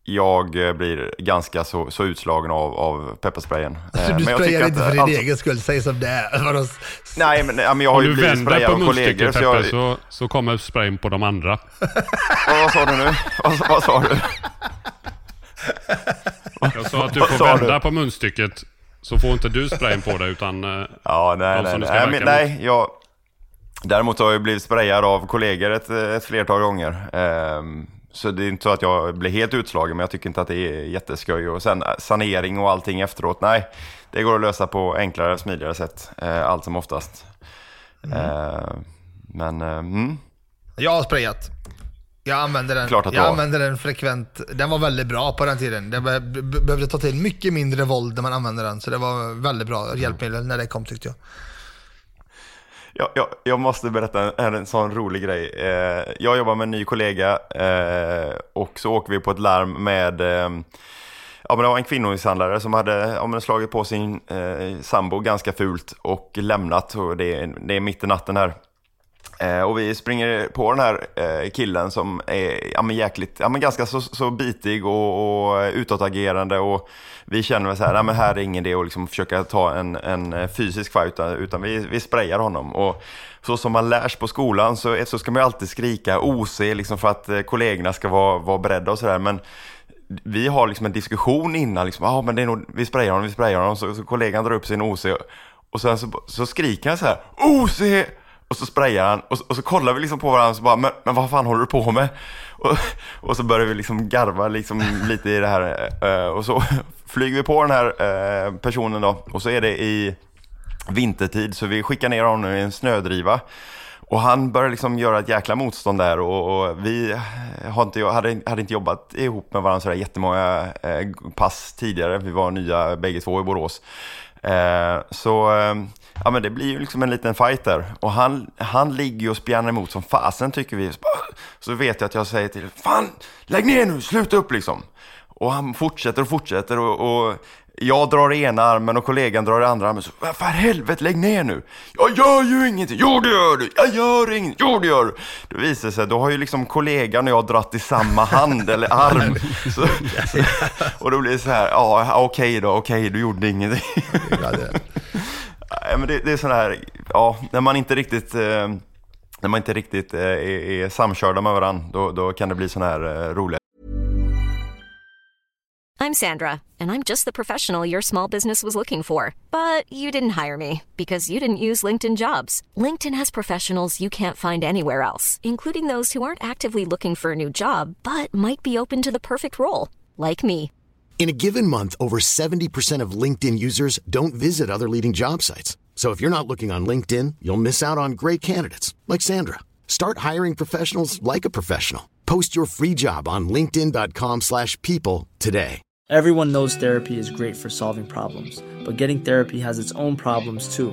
jag eh, blir ganska så, så utslagen av, av pepparsprayen. Så Eh, du men jag sprayar inte att för din allt- egen skull, säg som det är. Nej, men, men jag har Om ju du blivit vänder sprayad av kollegor. munstycket Så jag, så, så kommer sprayen på de andra. vad, vad sa du nu? Vad, vad sa du? Jag sa att du får vända du? på munstycket så får inte du sprayen på dig utan eh, Ja, nej, nej, du nej. men, nej jag, Däremot har jag blivit sprayad av kollegor ett, ett flertal gånger. Ehm, så det är inte så att jag blir helt utslagen, men jag tycker inte att det är jätteskoj. Och sen eh, sanering och allting efteråt, nej. Det går att lösa på enklare, smidigare sätt, eh, allt som oftast. Ehm, men, eh, mm. Jag har sprayat. Jag använder den, Klart att du jag har. använder den frekvent. Den var väldigt bra på den tiden. Det be- be- behövde ta till mycket mindre våld när man använde den. Så det var väldigt bra hjälpmedel när det kom tyckte jag. Jag, jag, jag måste berätta en, en sån rolig grej. Eh, jag jobbar med en ny kollega eh, och så åker vi på ett larm med eh, Ja, men det var en kvinnomisshandlare som hade ja, men slagit på sin eh, sambo ganska fult och lämnat. Och det, det är mitt i natten här. Eh, och vi springer på den här eh, killen som är ja, men jäkligt, ja, men ganska så, så bitig och, och utåtagerande. Och vi känner väl så här, nej, men här är ingen idé att liksom försöka ta en, en eh, fysisk fight utan, utan vi, vi sprayar honom. Och så som man lärs på skolan så, så ska man ju alltid skrika OC liksom för att eh, kollegorna ska vara, vara beredda och sådär. Men vi har liksom en diskussion innan, liksom, ah, men det är nog, vi sprayar honom, vi sprayar honom. Så, så kollegan drar upp sin OC och sen så, så skriker han så här, OC! Och så sprayar han och så, och så kollar vi liksom på varandra och så bara, men, men vad fan håller du på med? Och, och så börjar vi liksom garva liksom lite i det här eh, och så flyger vi på den här eh, personen då och så är det i vintertid så vi skickar ner honom i en snödriva. Och han börjar liksom göra ett jäkla motstånd där och, och vi har inte, hade, hade inte jobbat ihop med varandra sådär jättemånga eh, pass tidigare. Vi var nya bägge två i Borås. Eh, så eh, ja, men det blir ju liksom en liten fight där. Och han, han ligger och spjärnar emot som fasen tycker vi. Så, vet jag att jag säger till Fan, lägg ner nu, sluta upp liksom. Och han fortsätter och fortsätter och, och jag drar i ena armen och kollegan drar i andra armen. Så, "Vad för helvete, lägg ner nu. Jag gör ju ingenting. Jo, det gör du. Jag gör ingenting. Jo, det gör du. Då visar det sig, då har ju liksom kollegan och jag dratt i samma hand eller arm. Så, och då blir det så här, ja, okej då, okej, du gjorde ingenting. Ja, men det, det är sådana här, ja, när man inte riktigt, eh, när man inte riktigt eh, är, är samkörda med varandra, då, då kan det bli sådana här eh, roliga I'm Sandra, and I'm just the professional your small business was looking for. But you didn't hire me because you didn't use LinkedIn jobs. LinkedIn has professionals you can't find anywhere else, including those who aren't actively looking for a new job but might be open to the perfect role, like me. In a given month, over 70% of LinkedIn users don't visit other leading job sites. So if you're not looking on LinkedIn, you'll miss out on great candidates like Sandra. Start hiring professionals like a professional. Post your free job on linkedin.com/people today. Everyone knows therapy is great for solving problems, but getting therapy has its own problems too,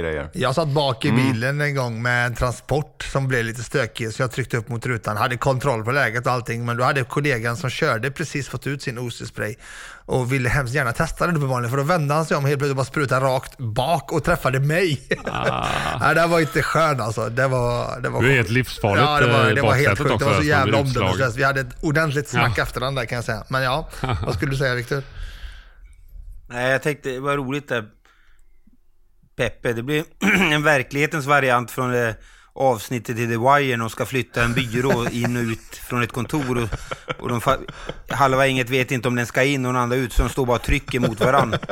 grejer. jag satt bak i bilen en gång med en transport som blev lite stökig så jag tryckte upp mot rutan. Hade kontroll på läget och allting men då hade kollegan som körde precis fått ut sin OC-spray och ville hemskt gärna testa den uppenbarligen för då vände han sig om helt plötsligt och bara sprutade rakt bak och träffade mig. Ah. Nej, det var inte skön alltså. Det var, det var Du är helt livsfarligt Ja, det var, eh, det var helt sjukt. Det var så som jävla omdömeslöst. Vi hade ett ordentligt snack Ja. efter den där kan jag säga. Men ja, vad skulle du säga Viktor? Nej, jag tänkte det var roligt där. Peppe, det blir en verklighetens variant från det avsnittet i The Wire. De ska flytta en byrå in och ut från ett kontor. Och, och de halva inget vet inte om den ska in och den andra ut, så de står bara och trycker mot varandra.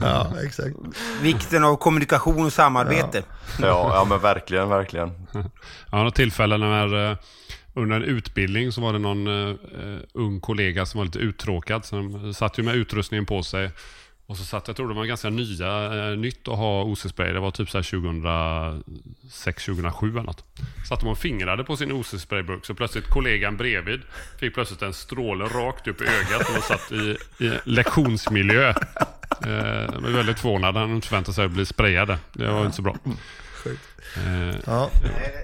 Ja, exakt. Vikten av kommunikation och samarbete. Ja, ja men verkligen, verkligen. Ja, något tillfälle när eh, under en utbildning så var det någon eh, ung kollega som var lite uttråkad. Så de satt ju med utrustningen på sig. Och så satt, jag tror det var ganska nya, eh, nytt att ha OC-spray. Det var typ så här 2006, 2007 eller något. Satt de och fingrade på sin OC-sprayburk så plötsligt kollegan bredvid fick plötsligt en stråle rakt upp i ögat och de satt i, i lektionsmiljö. Eh, var väldigt förvånad. Han förväntat sig att bli sprayade. Det var inte så bra. Eh, Ja.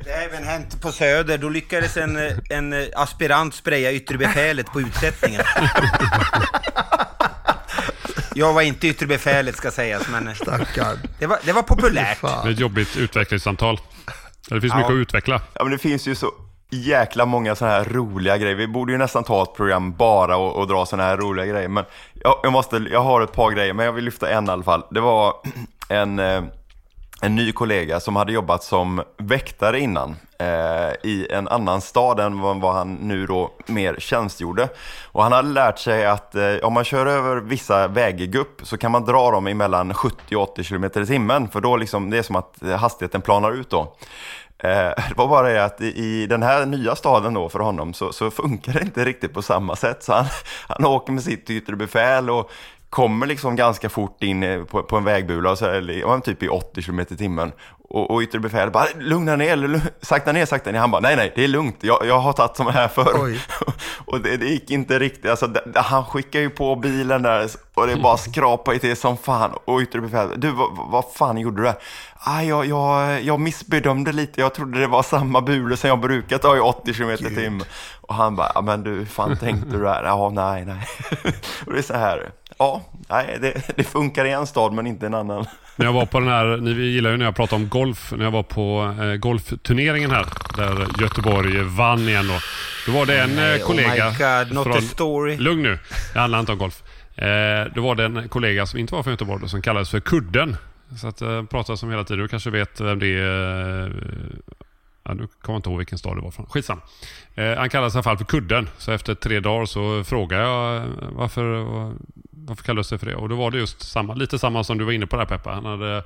Det har även hänt på Söder. Då lyckades en, en aspirant spraya yttre befälet på utsättningen. Jag var inte yttre befälet ska sägas, men eh, Stackarn. det var, det var populärt. det är ett jobbigt utvecklingssamtal. Det finns Ja. mycket att utveckla. Ja, men det finns ju så jäkla många sådana här roliga grejer. Vi borde ju nästan ta ett program bara och, och dra sådana här roliga grejer. Men jag, jag, måste, jag har ett par grejer, men jag vill lyfta en i alla fall. Det var en, eh, en ny kollega som hade jobbat som väktare innan eh, i en annan stad än vad, han nu då mer tjänstgjorde. Och han hade lärt sig att eh, om man kör över vissa väggupp så kan man dra dem emellan 70 och 80 km i timmen. För då liksom, det är som att eh, hastigheten planar ut då. Eh, Det var bara det att i- i den här nya staden då för honom så, så funkar det inte riktigt på samma sätt. Så han, han åker med sitt yttre befäl och kommer liksom ganska fort in eh, på, på en vägbula, så, ja, typ i 80 km i timmen. Och, och yttre befäl bara lugna ner, eller, lu- sakta ner, sakta ner. Han bara nej, nej, det är lugnt, jag, jag har tagit sådana här förr. Och det, det gick inte riktigt, alltså, det, det- han skickar ju på bilen där och det bara skrapar i till som fan. Och yttre befäl, du vad, vad fan gjorde du där? Ah, jag, jag, jag missbedömde lite, jag trodde det var samma bule som jag brukar ta i 80 km i timmen. Och han bara, men du, hur fan tänkte du där? Ja, nej, nej. och det är så här, ja, nej, det, det funkar i en stad men inte i en annan. När jag var på den här, ni gillar ju när jag pratar om golf, när jag var på eh, golfturneringen här, där Göteborg vann igen då. Då var det en Nej, eh, oh kollega... my God, not a story. Lugn nu, det handlar inte om golf. Eh, då var det en kollega som inte var från Göteborg då, som kallades för Kudden. Så att eh, pratas om hela tiden. Du kanske vet vem det är. eh, Ja, nu kommer jag inte ihåg vilken stad det var från. Skitsam. Eh, han kallades i alla fall för Kudden. Så efter tre dagar så frågade jag eh, varför, varför kallades det för det? Och då var det just samma, lite samma som du var inne på där Peppa. Han hade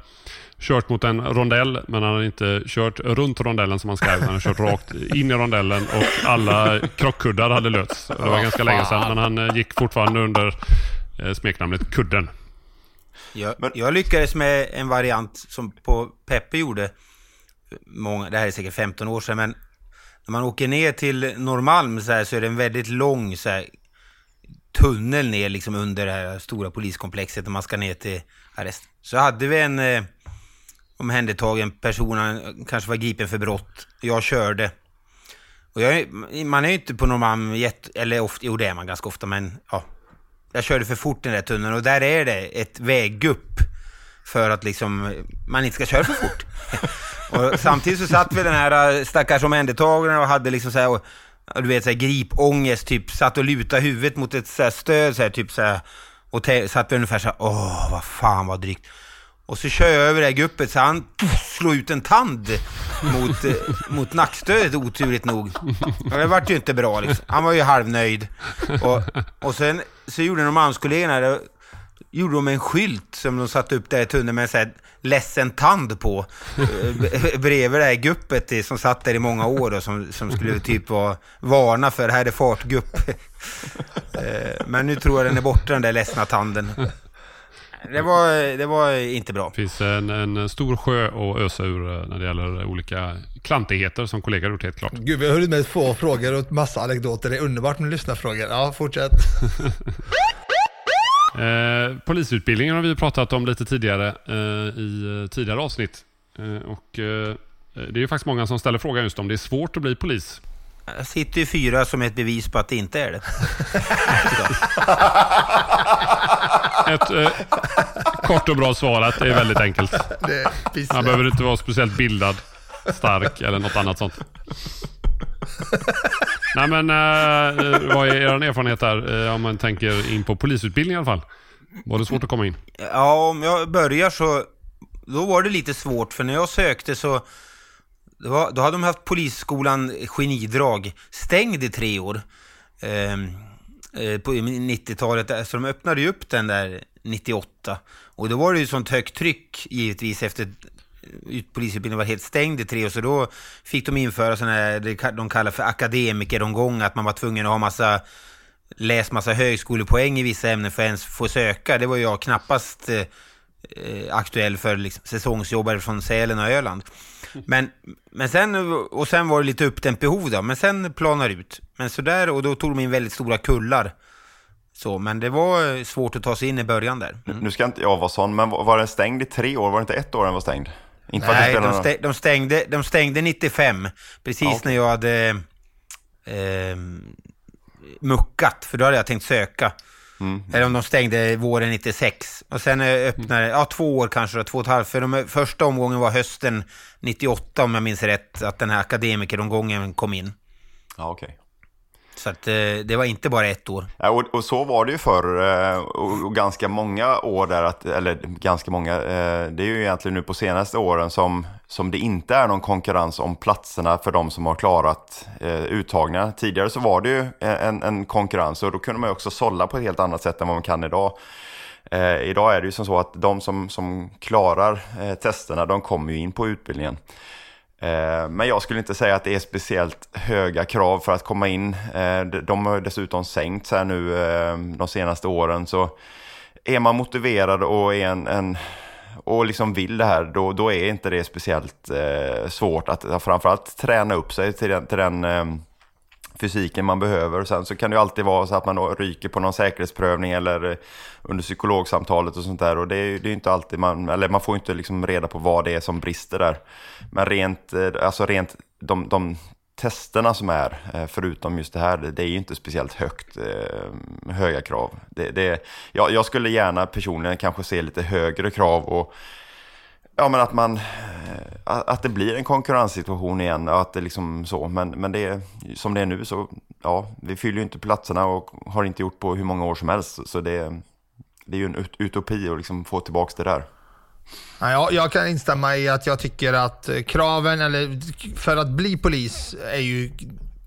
kört mot en rondell, men han hade inte kört runt rondellen som han ska. utan Han hade kört rakt in i rondellen och alla krockkuddar hade lösts. Det var ganska länge sedan, men han eh, gick fortfarande under eh, smeknamnet Kudden. Jag, jag lyckades med en variant som på Peppe gjorde, många, det här är säkert 15 år sedan, men när man åker ner till Norrmalm så, här, så är det en väldigt lång så här, tunnel ner liksom under det här stora poliskomplexet när man ska ner till arrest. Så hade vi en eh, omhändertagen person, han kanske var gripen för brott. Jag körde. Och jag, man är ju inte på Norrmalm, jätte, eller ofta, jo det är man ganska ofta, men ja. Jag körde för fort i den där tunneln och där är det ett väggupp för att liksom eh, man inte ska köra för fort. och samtidigt så satt vi den här eh, stackars omhändertagaren och hade liksom så här, och, du vet så här gripångest, typ satt och lutade huvudet mot ett så här stöd så här, typ så här, och satt ungefär så här, åh vad fan vad drygt. Och så kör jag över det här guppet så han slår ut en tand mot, eh, mot nackstödet oturligt nog. Och det vart ju inte bra liksom. Han var ju halvnöjd. Och, och sen så gjorde de manskollegorna, gjorde de en skylt som de satte upp där i tunneln med en här ledsen tand på. eh, Bredvid det här guppet som satt där i många år och som, som skulle typ vara varna för här är fartgupp. Eh, Men nu tror jag den är borta den där ledsna tanden. Det var, det var inte bra. Det finns en, en stor sjö att ösa ur eh, när det gäller olika klantigheter som kollegor gjort helt klart. Gud, vi har hunnit med få frågor och massa anekdoter. Det är underbart med lyssnarfrågor. Ja, fortsätt. Eh, polisutbildningen har vi pratat om lite tidigare eh, i eh, tidigare avsnitt. Eh, och, eh, det är ju faktiskt många som ställer frågan just om det är svårt att bli polis. Jag sitter ju fyra som ett bevis på att det inte är det. Ett eh, kort och bra svar att det är väldigt enkelt. Man behöver inte vara speciellt bildad, stark eller något annat sånt. Nej men eh, eh, vad är er erfarenhet där eh, om man tänker in på polisutbildning i alla fall? Var det svårt att komma in? Ja, om jag börjar så... Då var det lite svårt, för när jag sökte så... Det var, då hade de haft polisskolan Genidrag stängd i tre år. Ehm, eh, på 90-talet, eh, så de öppnade ju upp den där 98. Och då var det ju sånt högt tryck givetvis efter polisutbildningen var helt stängd i tre år, så då fick de införa sådana här, det de kallar för akademikeromgång, att man var tvungen att ha massa läst massa högskolepoäng i vissa ämnen för att ens få söka. Det var jag knappast eh, eh, aktuell för liksom, säsongsjobbare från Sälen och Öland. Men, men sen, och sen var det lite uppdämt behov då, men sen planar ut. Men sådär, och då tog de in väldigt stora kullar. Så, men det var eh, svårt att ta sig in i början där. Mm. Nu ska inte jag vara sån, men var den stängd i tre år? Var det inte ett år den var stängd? Inte för att det Nej, spelar de, stäng, de, stängde, de stängde 95, precis Ja, okej. när jag hade eh, muckat, för då hade jag tänkt söka. Mm. Eller om de stängde våren 96. Och sen eh, öppnade, ja två år kanske då, två och ett halvt. För de, första omgången var hösten 98 om jag minns rätt, att den här akademikeromgången kom in. Ja, okej. Så att eh, det var inte bara ett år. Ja, och, och så var det ju förr eh, och, och ganska många år där, att, eller ganska många, eh, det är ju egentligen nu på senaste åren som, som det inte är någon konkurrens om platserna för de som har klarat uttagningarna. Tidigare så var det ju en, en konkurrens och då kunde man ju också sålla på ett helt annat sätt än vad man kan idag. Eh, idag är det ju som så att de som, som klarar eh, testerna, de kommer ju in på utbildningen. Eh, men jag skulle inte säga att det är speciellt höga krav för att komma in. Eh, de- har dessutom sänkts här nu eh, de senaste åren. Så är man motiverad och, är en, en, och liksom vill det här, då, då är inte det speciellt svårt att framförallt träna upp sig till den, till den fysiken man behöver. Sen så kan det ju alltid vara så att man då ryker på någon säkerhetsprövning eller under psykologsamtalet och sånt där. Och det är ju det är inte alltid man, eller man får ju inte liksom reda på vad det är som brister där. Men rent, eh, alltså rent de, de testerna som är, eh, förutom just det här, det är ju inte speciellt högt, eh, höga krav. Det, det, jag, jag skulle gärna personligen kanske se lite högre krav och Ja men att man, eh, att det blir en konkurrenssituation igen och att det liksom så. Men, men det är, som det är nu så, ja, vi fyller ju inte platserna och har inte gjort på hur många år som helst. Så det, det är ju en utopi att liksom få tillbaka det där. Ja, jag, kan instämma i att jag tycker att eh, kraven, eller för att bli polis, är ju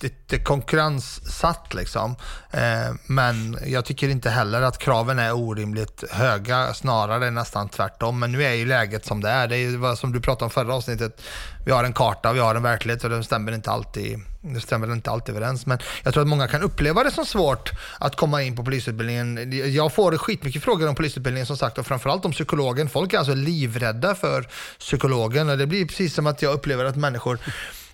lite eh, konkurrenssatt liksom. Eh, men jag tycker inte heller att kraven är orimligt höga, snarare nästan tvärtom. Men nu är ju läget som det är. Det är ju som du pratade om förra avsnittet. Vi har en karta, vi har en verklighet och den stämmer inte alltid, det stämmer inte alltid överens. Men jag tror att många kan uppleva det som svårt att komma in på polisutbildningen. Jag får skitmycket frågor om polisutbildningen som sagt och framförallt om psykologen. Folk är alltså livrädda för psykologen och det blir precis som att jag upplever att människor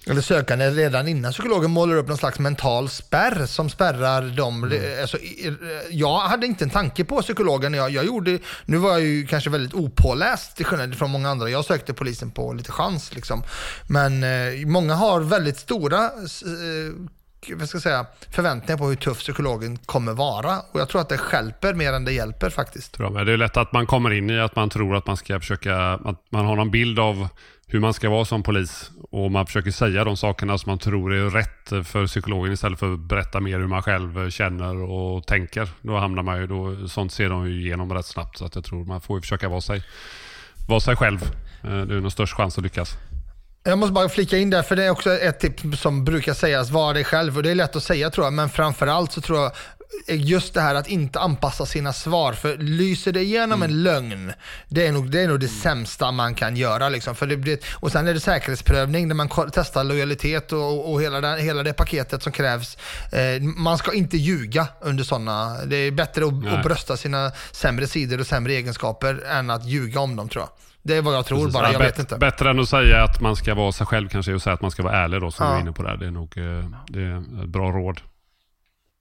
eller sökande redan innan psykologen målar upp någon slags mental spärr som spärrar dem. Alltså, i- jag hade inte en tanke på psykologen. Jag, jag gjorde, nu var jag ju kanske väldigt opåläst till skillnad från många andra. Jag sökte polisen på lite chans. Liksom. Men eh, många har väldigt stora eh, vad ska jag säga, förväntningar på hur tuff psykologen kommer vara. Och jag tror att det skälper mer än det hjälper faktiskt. Det är lätt att man kommer in i att man tror att man ska försöka, att man har någon bild av hur man ska vara som polis och man försöker säga de sakerna som man tror är rätt för psykologen istället för att berätta mer hur man själv känner och tänker. Då hamnar man ju, då, sånt ser de ju igenom rätt snabbt så att jag tror man får ju försöka vara sig, vara sig själv. Eh, det är nog störst chans att lyckas. Jag måste bara flika in där, för det är också ett tips som brukar sägas, var dig själv. Och det är lätt att säga tror jag, men framförallt så tror jag just det här att inte anpassa sina svar. För lyser det igenom en lögn, det är nog det, är nog det sämsta man kan göra. Liksom. För det blir, och sen är det säkerhetsprövning där man testar lojalitet och, och hela, det, hela det paketet som krävs. Eh, man ska inte ljuga under sådana. Det är bättre att, Nej. att brösta sina sämre sidor och sämre egenskaper än att ljuga om dem tror jag. Det är vad jag tror Precis. bara, Ja, jag bättre- vet inte. Bättre än att säga att man ska vara sig själv kanske att säga att man ska vara ärlig då som Ja. du är inne på där. Det är nog eh, det är ett bra råd.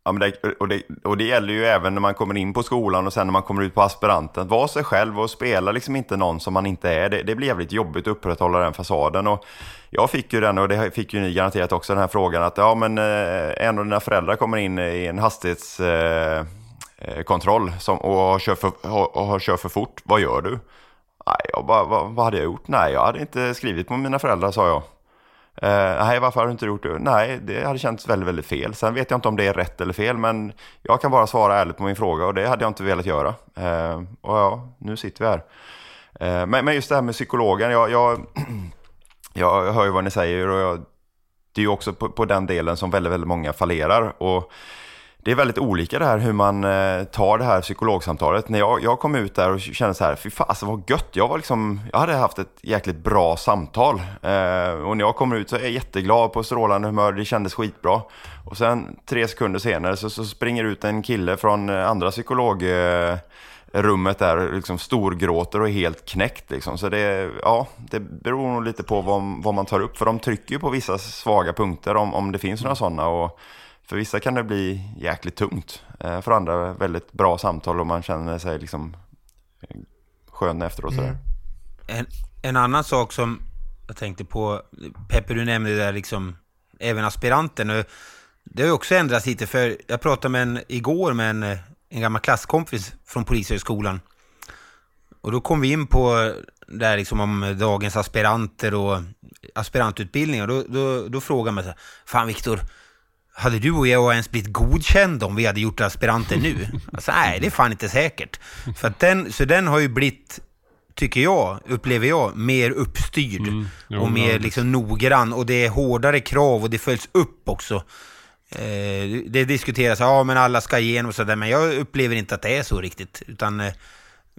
Ja, men det, och, det, och det gäller ju även när man kommer in på skolan och sen när man kommer ut på aspiranten. Att vara sig själv och spela liksom inte någon som man inte är. Det, det blir jävligt jobbigt att upprätthålla den fasaden. Och jag fick ju den, och det fick ju ni garanterat också, den här frågan att ja, men eh, en av dina föräldrar kommer in i en hastighetskontroll eh, eh, kontroll som, och, har kört för, och har kört för fort. Vad gör du? Nej, jag bara, vad, vad hade jag gjort? Nej, jag hade inte skrivit på mina föräldrar, sa jag. Uh, nej, varför har du inte gjort det? Nej, det hade känts väldigt, väldigt fel. Sen vet jag inte om det är rätt eller fel, men jag kan bara svara ärligt på min fråga och det hade jag inte velat göra. Uh, och ja, nu sitter vi här. Uh, men, men just det här med psykologen, jag, jag, jag hör ju vad ni säger och jag, det är ju också på, på den delen som väldigt, väldigt många fallerar. Och det är väldigt olika det här hur man eh, tar det här psykologsamtalet. När jag, jag kom ut där och kände så här, fy fasen alltså vad gött. Jag, var liksom, jag hade haft ett jäkligt bra samtal. Eh, och när jag kommer ut så är jag jätteglad på strålande humör, det kändes skitbra. Och sen tre sekunder senare så, så springer ut en kille från eh, andra psykologrummet eh, där, liksom storgråter och är helt knäckt. Liksom. Så det, ja, det beror nog lite på vad, vad man tar upp. För de trycker ju på vissa svaga punkter om, om det finns några sådana. Och, för vissa kan det bli jäkligt tungt. Eh, för andra väldigt bra samtal och man känner sig liksom eh, skön efteråt. Mm. Sådär. En, en annan sak som jag tänkte på, Peppe du nämnde det där liksom, även aspiranten. Det har ju också ändrats lite, för jag pratade med en, igår med en, en gammal klasskompis från Polishögskolan. Och då kom vi in på det här liksom om dagens aspiranter och aspirantutbildningar. Då, då, då frågade man så här, fan Viktor, hade du och jag ens blivit godkända om vi hade gjort aspiranten nu? Alltså, nej, det är fan inte säkert. För den, så den har ju blivit, tycker jag, upplever jag, mer uppstyrd mm, jo, och mer liksom noggrann. Och det är hårdare krav och det följs upp också. Eh, det diskuteras, ja men alla ska igenom och sådär, men jag upplever inte att det är så riktigt. Utan eh,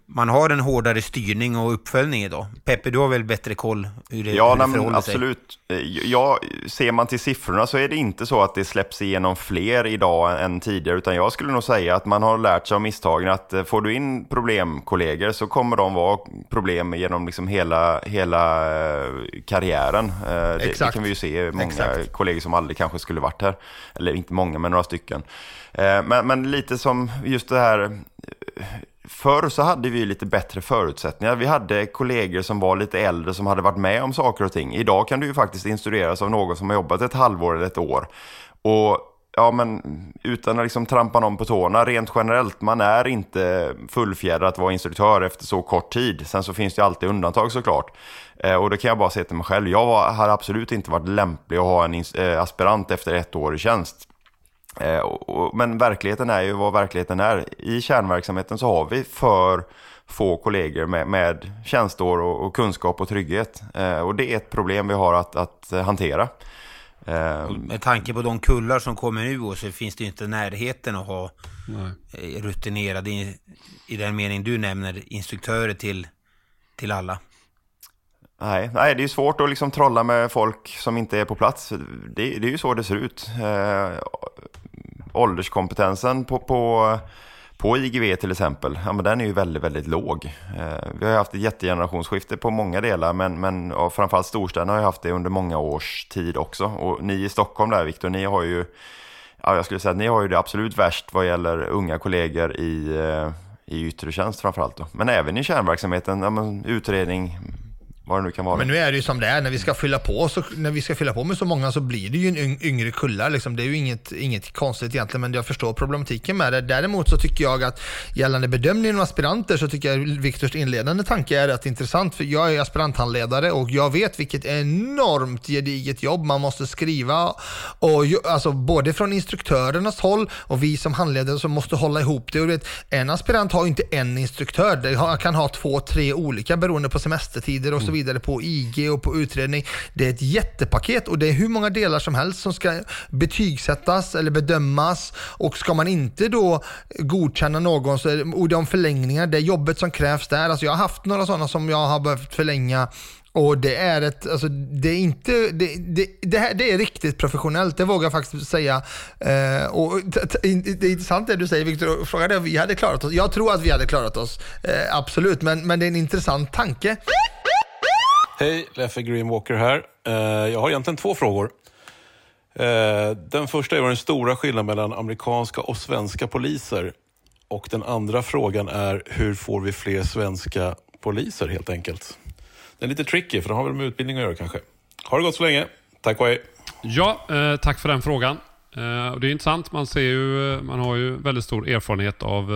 man har en hårdare styrning och uppföljning idag. Peppe, du har väl bättre koll hur det, ja, hur det förhåller absolut. sig? Eh, ja, ser man till siffrorna så är det inte så att det släpps igenom fler idag än tidigare, utan jag skulle nog säga att man har lärt sig av misstagen att eh, får du in problemkollegor så kommer de vara problem genom liksom hela, hela eh, karriären. Det, det, kan vi ju se, många Exakt. kollegor som aldrig kanske skulle varit här, eller inte många, men några stycken. Men, men lite som just det här Förr så hade vi lite bättre förutsättningar. Vi hade kollegor som var lite äldre som hade varit med om saker och ting. Idag kan du ju faktiskt instrueras av någon som har jobbat ett halvår eller ett år. Och ja, men utan att liksom trampa någon på tårna, rent generellt, man är inte fullfjädrad att vara instruktör efter så kort tid. Sen så finns det alltid undantag såklart. Eh, och det kan jag bara säga till mig själv, jag har absolut inte varit lämplig att ha en eh, aspirant efter ett år i tjänst. Eh, men verkligheten är ju vad verkligheten är. I kärnverksamheten så har vi för få kollegor med, med tjänsteår och, och kunskap och trygghet. Eh, och det är ett problem vi har att, att hantera. Eh, med tanke på de kullar som kommer nu så finns det ju inte närheten att ha Nej. rutinerade, i, i den mening du nämner, instruktörer till, till alla. Nej, nej, det är svårt att liksom trolla med folk som inte är på plats. Det, det är ju så det ser ut. Eh, ålderskompetensen på, på, på IGV till exempel, ja, men den är ju väldigt, väldigt låg. Eh, vi har haft ett jättegenerationsskifte på många delar, men, men och framförallt storstäderna har ju haft det under många års tid också. Och ni i Stockholm där, Viktor, ni har ju, ja, jag skulle säga att ni har ju det absolut värst vad gäller unga kollegor i, eh, i yttre tjänst framförallt. Då. Men även i kärnverksamheten, ja, men, utredning, vad det nu kan vara. Men nu är det ju som det är, när vi ska fylla på, så, när vi ska fylla på med så många så blir det ju en yngre kullar. Liksom. Det är ju inget, inget konstigt egentligen, men jag förstår problematiken med det. Däremot så tycker jag att gällande bedömningen av aspiranter så tycker jag Viktors inledande tanke är rätt intressant. För jag är aspiranthandledare och jag vet vilket enormt gediget jobb man måste skriva. Och, alltså, både från instruktörernas håll och vi som handledare som måste hålla ihop det. Och vet, en aspirant har ju inte en instruktör, det kan ha två, tre olika beroende på semestertider och så vidare vidare på IG och på utredning. Det är ett jättepaket och det är hur många delar som helst som ska betygsättas eller bedömas och ska man inte då godkänna någon så är det, och de förlängningar, det jobbet som krävs där. Alltså jag har haft några sådana som jag har behövt förlänga och det är ett, alltså det är inte, det, det, det, här, det är riktigt professionellt, det vågar jag faktiskt säga. Eh, och det är intressant det du säger Viktor, frågan är om vi hade klarat oss. Jag tror att vi hade klarat oss, eh, absolut, men, men det är en intressant tanke. Hej, Leffe Greenwalker här. Eh, jag har egentligen två frågor. Eh, den första är vad den stora skillnaden mellan amerikanska och svenska poliser. Och den andra frågan är hur får vi fler svenska poliser helt enkelt? Den är lite tricky för det har väl med utbildning att göra kanske. Ha det gott så länge. Tack och hej. Ja, eh, tack för den frågan. det är intressant. Man, ser ju, man har ju väldigt stor erfarenhet av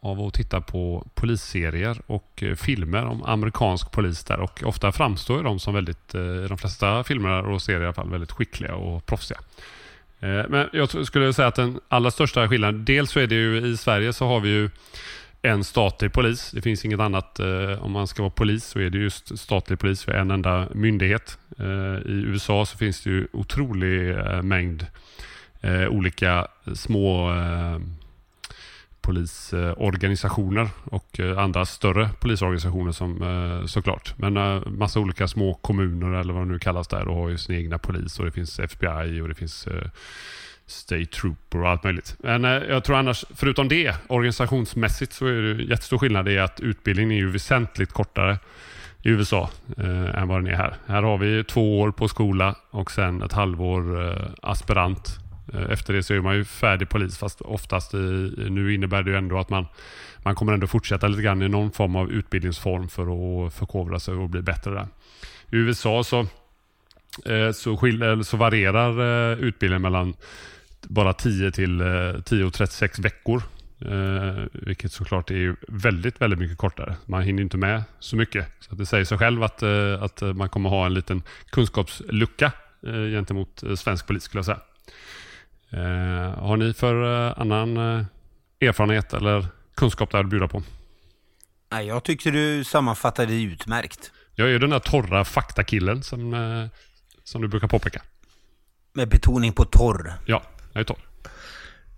av att titta på polisserier och eh, filmer om amerikansk polis där och ofta framstår de som väldigt, eh, i de flesta filmer och serier i alla fall, väldigt skickliga och proffsiga. Eh, men jag skulle säga att den allra största skillnaden, dels så är det ju i Sverige så har vi ju en statlig polis. Det finns inget annat. Om man ska vara polis så är det just statlig polis för en enda myndighet. I USA så finns det ju otrolig mängd olika små polisorganisationer och eh, andra större polisorganisationer som eh, såklart. Men eh, massa olika små kommuner eller vad det nu kallas där och har ju sin egna polis och det finns FBI och det finns State Trooper och allt möjligt. Men jag tror annars, förutom det, organisationsmässigt så är det jättestor skillnad i att utbildningen är ju väsentligt kortare i USA eh, än vad den är här. Här har vi två år på skola och sen ett halvår eh, aspirant. Eh, efter det så är man ju färdig polis fast oftast i, nu innebär det ju ändå att man, man kommer ändå fortsätta lite grann i någon form av utbildningsform för att förkovra sig och bli bättre där. I USA så, eh, så, skil, så varierar eh, utbildningen mellan bara 10 till 10 och 36 veckor. Eh, vilket såklart är väldigt, väldigt mycket kortare. Man hinner inte med så mycket. Så det säger sig själv att, eh, att man kommer ha en liten kunskapslucka eh, gentemot svensk polis skulle jag säga. Eh, har ni för eh, annan eh, erfarenhet eller kunskap där att bjuda på? Nej, jag tyckte du sammanfattade det utmärkt. Jag är den där torra faktakillen som, eh, som du brukar påpeka. Med betoning på torr. Ja, jag är torr.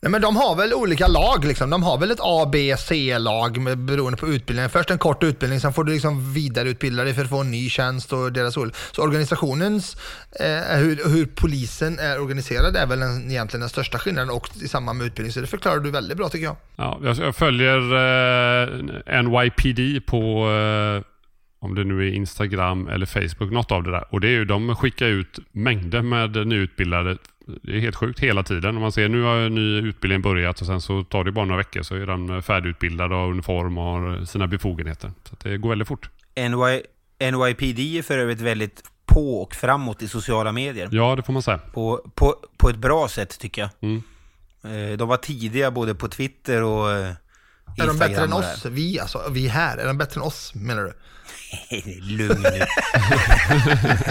Nej, men de har väl olika lag liksom. De har väl ett A, B, C-lag beroende på utbildningen. Först en kort utbildning, sen får du liksom vidareutbilda dig för att få en ny tjänst och deras ol- Så organisationens, eh, hur, hur polisen är organiserad är väl en, egentligen den största skillnaden och i samband med utbildning. Så det förklarar du väldigt bra tycker jag. Ja, jag, jag följer eh, NYPD på eh, om det nu är Instagram eller Facebook, något av det där. Och det är ju, de skickar ut mängder med nyutbildade. Det är helt sjukt hela tiden. Om man ser nu har en ny utbildning börjat och sen så tar det bara några veckor så är den färdigutbildad och har uniform och har sina befogenheter. Så att det går väldigt fort. NY, NYPD är för övrigt väldigt på och framåt i sociala medier. Ja, det får man säga. På, på, på ett bra sätt tycker jag. Mm. Eh, De var tidiga både på Twitter och eh, Är de bättre än Instagram oss? Vi alltså, vi här. Är de bättre än oss menar du? Lugn nu.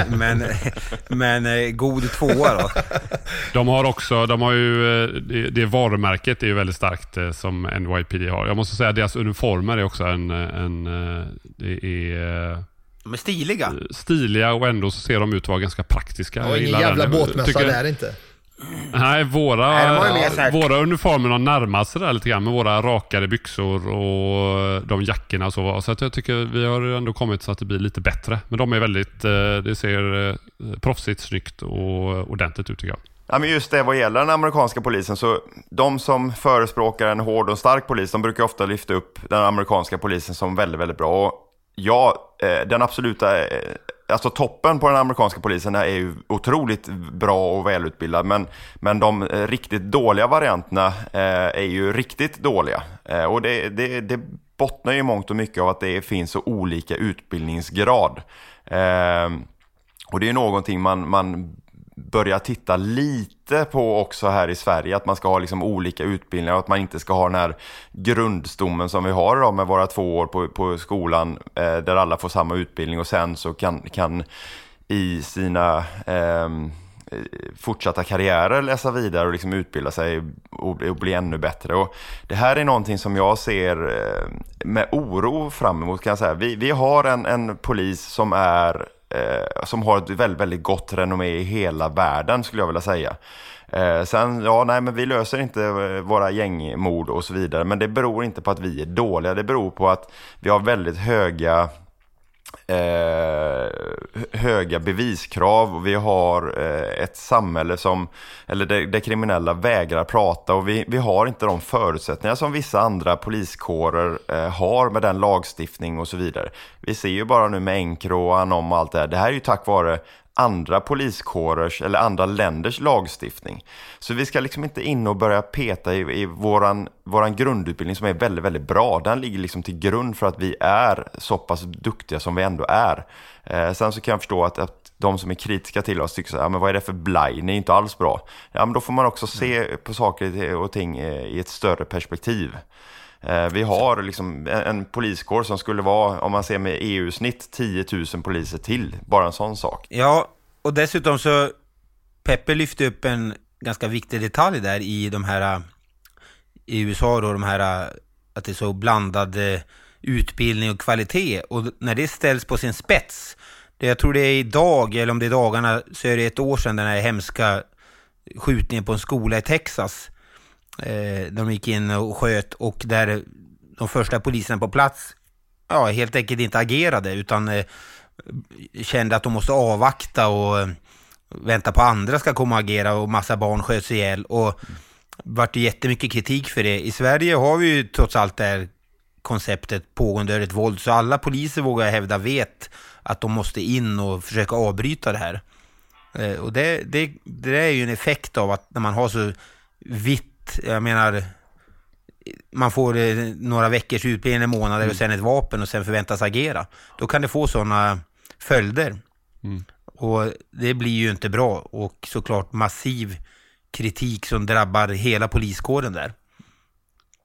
men, men eh, god tvåa då. De har också, de har ju, eh, det, det varumärket är ju väldigt starkt eh, som NYPD har. Jag måste säga att deras uniformer är också en, en det är De är stiliga. stiliga och ändå så ser de ut att vara ganska praktiska. Och ingen jävla den. Båtmössa tycker- där inte. Nej, våra, Nej, här- våra uniformer har närmat sig där lite grann med våra rakade byxor och de jackorna och så. Så att jag tycker vi har ändå kommit så att det blir lite bättre. Men de är väldigt, eh, det ser eh, proffsigt, snyggt och ordentligt ut tycker jag. Ja, men just det, vad gäller den amerikanska polisen, så de som förespråkar en hård och stark polis, de brukar ofta lyfta upp den amerikanska polisen som väldigt, väldigt bra. Och ja, eh, den absoluta, alltså toppen på den amerikanska polisen är ju otroligt bra och välutbildad, men, men de riktigt dåliga varianterna eh, är ju riktigt dåliga. Eh, och det, det, det bottnar ju i mångt och mycket av att det finns så olika utbildningsgrad. Eh, och det är någonting man, man börja titta lite på också här i Sverige. Att man ska ha liksom olika utbildningar och att man inte ska ha den här grundstommen som vi har idag med våra två år på, på skolan eh, där alla får samma utbildning och sen så kan, kan i sina ehm, eh, fortsatta karriärer läsa vidare och liksom utbilda sig och, och bli ännu bättre. Och det här är någonting som jag ser eh, med oro fram emot. Kan jag säga. Vi, vi har en, en polis som är eh, som har ett väldigt, väldigt gott renommé i hela världen skulle jag vilja säga. Eh, sen, ja, nej, men vi löser inte eh, våra gängmord och så vidare, men det beror inte på att vi är dåliga. Det beror på att vi har väldigt höga eh, höga beviskrav och vi har eh, ett samhälle som, eller där, där kriminella vägrar prata och vi, vi har inte de förutsättningar som vissa andra poliskårer eh, har med den lagstiftning och så vidare. Vi ser ju bara nu med Encro och Anom och allt det här, det här är ju tack vare andra poliskårers eller andra länders lagstiftning. Så vi ska liksom inte in och börja peta i, i våran, våran grundutbildning som är väldigt, väldigt bra. Den ligger liksom till grund för att vi är så pass duktiga som vi ändå är. Eh, sen så kan jag förstå att, att de som är kritiska till oss tycker så här, ja, men vad är det för blaj, ni är inte alls bra. Ja, men då får man också se på saker och ting eh, i ett större perspektiv. Eh, vi har liksom en, poliskår som skulle vara, om man ser med EU-snitt, 10 000 poliser till. Bara en sån sak. Ja, och dessutom så Peppe lyfte upp en ganska viktig detalj där i de här eh, i USA då, de här eh, att det är så blandad utbildning och kvalitet och när det ställs på sin spets det, jag tror det är idag, eller om det är dagarna, så är det ett år sedan den här hemska skjutningen på en skola i Texas. Eh, de gick in och sköt och där de första poliserna på plats ja, helt enkelt inte agerade utan eh, kände att de måste avvakta och eh, vänta på andra ska komma och agera och massa barn sköts ihjäl. Och vart det jättemycket kritik för det. I Sverige har vi ju trots allt det här konceptet pågående ödet våld, så alla poliser vågar jag hävda vet att de måste in och försöka avbryta det här. Och det, det, det är ju en effekt av att när man har så vitt, jag menar, man får eh, några veckors utbildning, en månad och sen ett vapen och sen förväntas agera. Då kan det få sådana följder. Mm. Och det blir ju inte bra och såklart massiv kritik som drabbar hela poliskåren där.